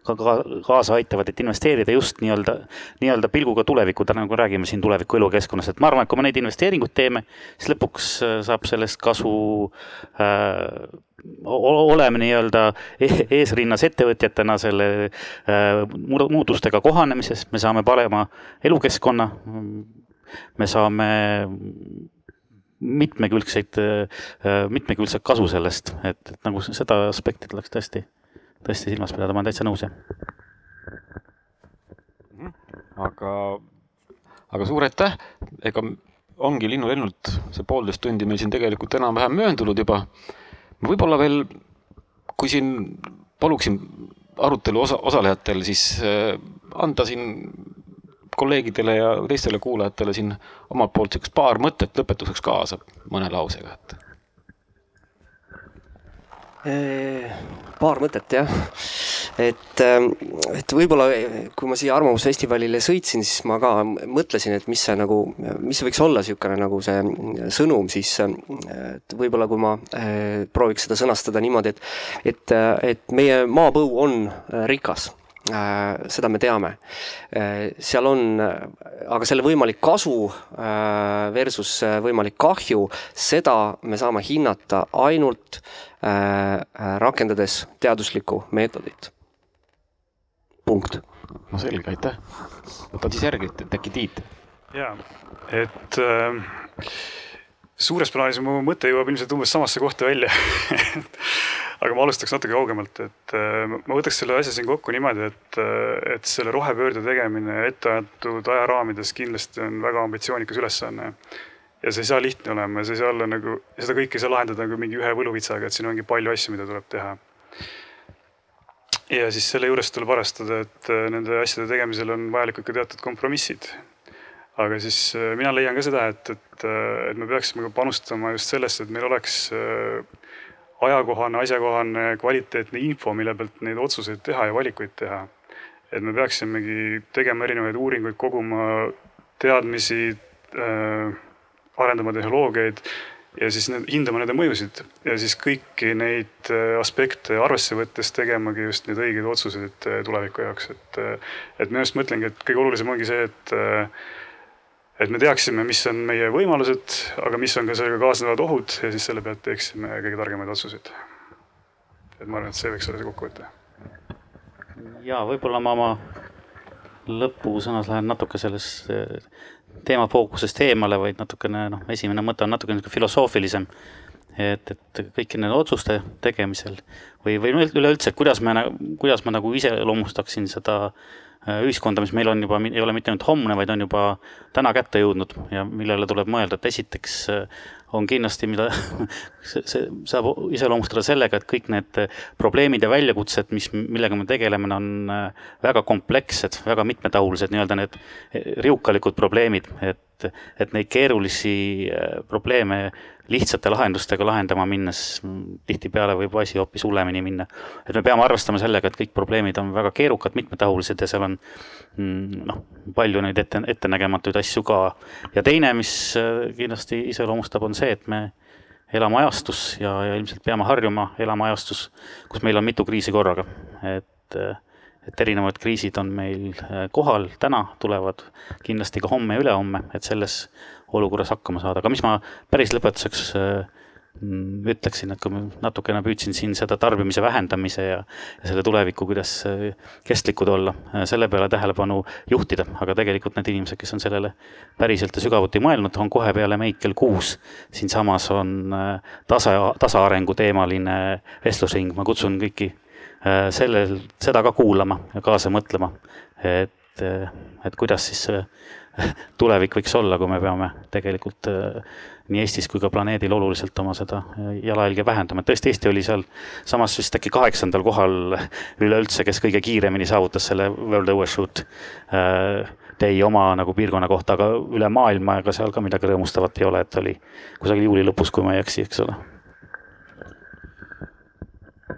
ka kaasa aitavad, et investeerida just nii-öelda, nii-öelda pilguga tulevikku, täna nagu räägime siin tuleviku elukeskkonnas, et ma arvan, et kui me neid investeeringuid teeme, siis lõpuks äh, saab sellest kasu äh, oleme nii-öelda e-, eesrinnas ettevõtjatena selle äh, muutustega kohanemises, me saame parema elukeskkonna, me saame mitmekülgseid, äh, mitmekülgset kasu sellest, et, et nagu seda aspekti tuleks tõesti, tõesti silmas pidada, ma olen täitsa nõus, jah. aga, aga suur aitäh, ega ongi linnulennult see poolteist tundi meil siin tegelikult enam-vähem mööndunud juba. võib-olla veel, kui siin paluksin arutelu osa, osalejatel siis äh, anda siin kolleegidele ja teistele kuulajatele siin omalt poolt siukest paar mõtet lõpetuseks kaasa mõne lausega, et? Paar mõtet jah, et, et võib-olla kui ma siia Arvamusfestivalile sõitsin, siis ma ka mõtlesin, et mis see nagu, mis võiks olla niisugune nagu see sõnum siis, et võib-olla kui ma prooviks seda sõnastada niimoodi, et, et, et meie maapõu on rikas seda me teame. seal on, aga selle võimalik kasu versus võimalik kahju, seda me saame hinnata ainult rakendades teaduslikku meetodit. punkt. no selge, aitäh. võtan siis järgi, et äkki Tiit. ja, et äh, suures plaanis mu mõte jõuab ilmselt umbes samasse kohta välja aga ma alustaks natuke kaugemalt, et äh, ma võtaks selle asja siin kokku niimoodi, et, äh, et selle rohepöörde tegemine etteantud ajaraamides kindlasti on väga ambitsioonikas ülesanne. ja see ei saa lihtne olema ja see ei saa olla nagu, seda kõike ei saa lahendada nagu mingi ühe võluvitsaga, et siin ongi palju asju, mida tuleb teha. ja siis selle juures tuleb arvestada, et äh, nende asjade tegemisel on vajalikud ka teatud kompromissid aga siis mina leian ka seda, et, et, et me peaksime ka panustama just sellesse, et meil oleks äh, ajakohane, asjakohane, kvaliteetne info, mille pealt neid otsuseid teha ja valikuid teha. et me peaksimegi tegema erinevaid uuringuid, koguma teadmisi äh,, arendama tehnoloogiaid ja siis need, hindama nende mõjusid ja siis kõiki neid aspekte arvesse võttes tegemagi just neid õigeid otsuseid tuleviku jaoks, et. et minu arust mõtlengi, et kõige olulisem ongi see, et et me teaksime, mis on meie võimalused, aga mis on ka sellega kaasnevad ohud ja siis selle pealt teeksime kõige targemaid otsuseid. et ma arvan, et see võiks olla see kokkuvõte. ja võib-olla ma oma lõpusõnas lähen natuke sellest eh, teema fookusest eemale, vaid natukene noh, esimene mõte on natuke niisugune filosoofilisem. et, et kõiki nende otsuste tegemisel või, või üleüldse, kuidas me, kuidas ma nagu iseloomustaksin seda Äh, ühiskonda, mis meil on juba, ei ole mitte ainult homne, vaid on juba täna kätte jõudnud ja millele tuleb mõelda, et esiteks äh, on kindlasti, mida see, see saab iseloomustada sellega, et kõik need probleemid ja väljakutsed, mis, millega me tegeleme, on äh, väga komplekssed, väga mitmetahulised, nii-öelda need riukalikud probleemid, et, et neid keerulisi probleeme lihtsate lahendustega lahendama minnes tihtipeale võib asi hoopis hullemini minna. et me peame arvestama sellega, et kõik probleemid on väga keerukad, mitmetahulised ja seal on mm, noh, palju neid ette, ettenägematuid asju ka. ja teine, mis äh, kindlasti iseloomustab, on see, et me elame ajastus ja, ja ilmselt peame harjuma elama ajastus, kus meil on mitu kriisi korraga, et äh, et erinevad kriisid on meil äh, kohal täna, tulevad kindlasti ka homme ja ülehomme, et selles olukorras hakkama saada, aga mis ma päris lõpetuseks äh, ütleksin, et kui ma natukene püüdsin siin seda tarbimise vähendamise ja, ja selle tuleviku, kuidas äh, kestlikud olla, selle peale tähelepanu juhtida, aga tegelikult need inimesed, kes on sellele päriselt ja sügavuti mõelnud, on kohe peale meid kell kuus. siinsamas on tasa, tasaarengu teemaline vestlusring, ma kutsun kõiki sellel, seda ka kuulama ja kaasa mõtlema, et, et kuidas siis tulevik võiks olla, kui me peame tegelikult äh, nii Eestis kui ka planeedil oluliselt oma seda äh, jalajälge vähendama, et tõesti, Eesti oli seal samas vist äkki kaheksandal kohal üleüldse, kes kõige kiiremini saavutas selle World Overshoot äh, Day oma nagu piirkonna kohta, aga üle maailma ega seal ka midagi rõõmustavat ei ole, et oli kusagil juuli lõpus, kui ma ei eksi, eks ole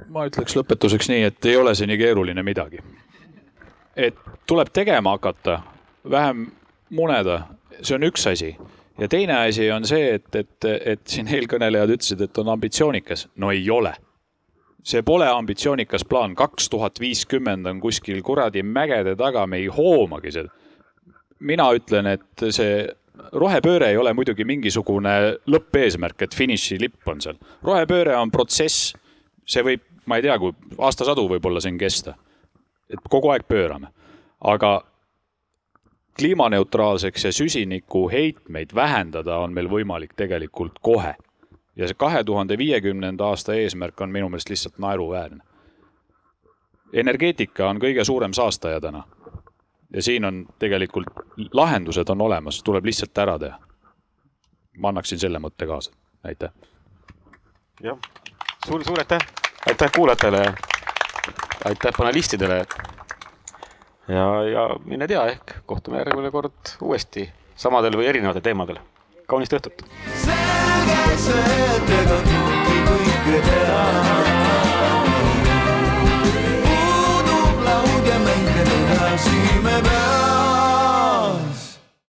ma ütleks lõpetuseks nii, et ei ole see nii keeruline midagi. et tuleb tegema hakata, vähem muneda, see on üks asi. ja teine asi on see, et, et, et siin eelkõnelejad ütlesid, et on ambitsioonikas. no ei ole. see pole ambitsioonikas plaan, kaks tuhat viiskümmend on kuskil kuradi mägede taga, me ei hoomagi seda. mina ütlen, et see rohepööre ei ole muidugi mingisugune lõppeesmärk, et finišilipp on seal. rohepööre on protsess. See võib, ma ei tea, kui aastasadu võib-olla siin kesta. et kogu aeg pöörame. aga kliimaneutraalseks ja süsinikuheitmeid vähendada on meil võimalik tegelikult kohe. ja see kahe tuhande viiekümnenda aasta eesmärk on minu meelest lihtsalt naeruväärne. energeetika on kõige suurem saastaja täna. ja siin on tegelikult, lahendused on olemas, tuleb lihtsalt ära teha. ma annaksin selle mõtte kaasa, aitäh. jah, sul suur aitäh, aitäh kuulajatele ja aitäh panelistidele. ja, ja mine tea, ehk kohtume järgmine kord uuesti samadel või erinevatel teemadel. kaunist õhtut. selge see, et ega keegi kõike teha. puudub laud ja mänge edasi me peame.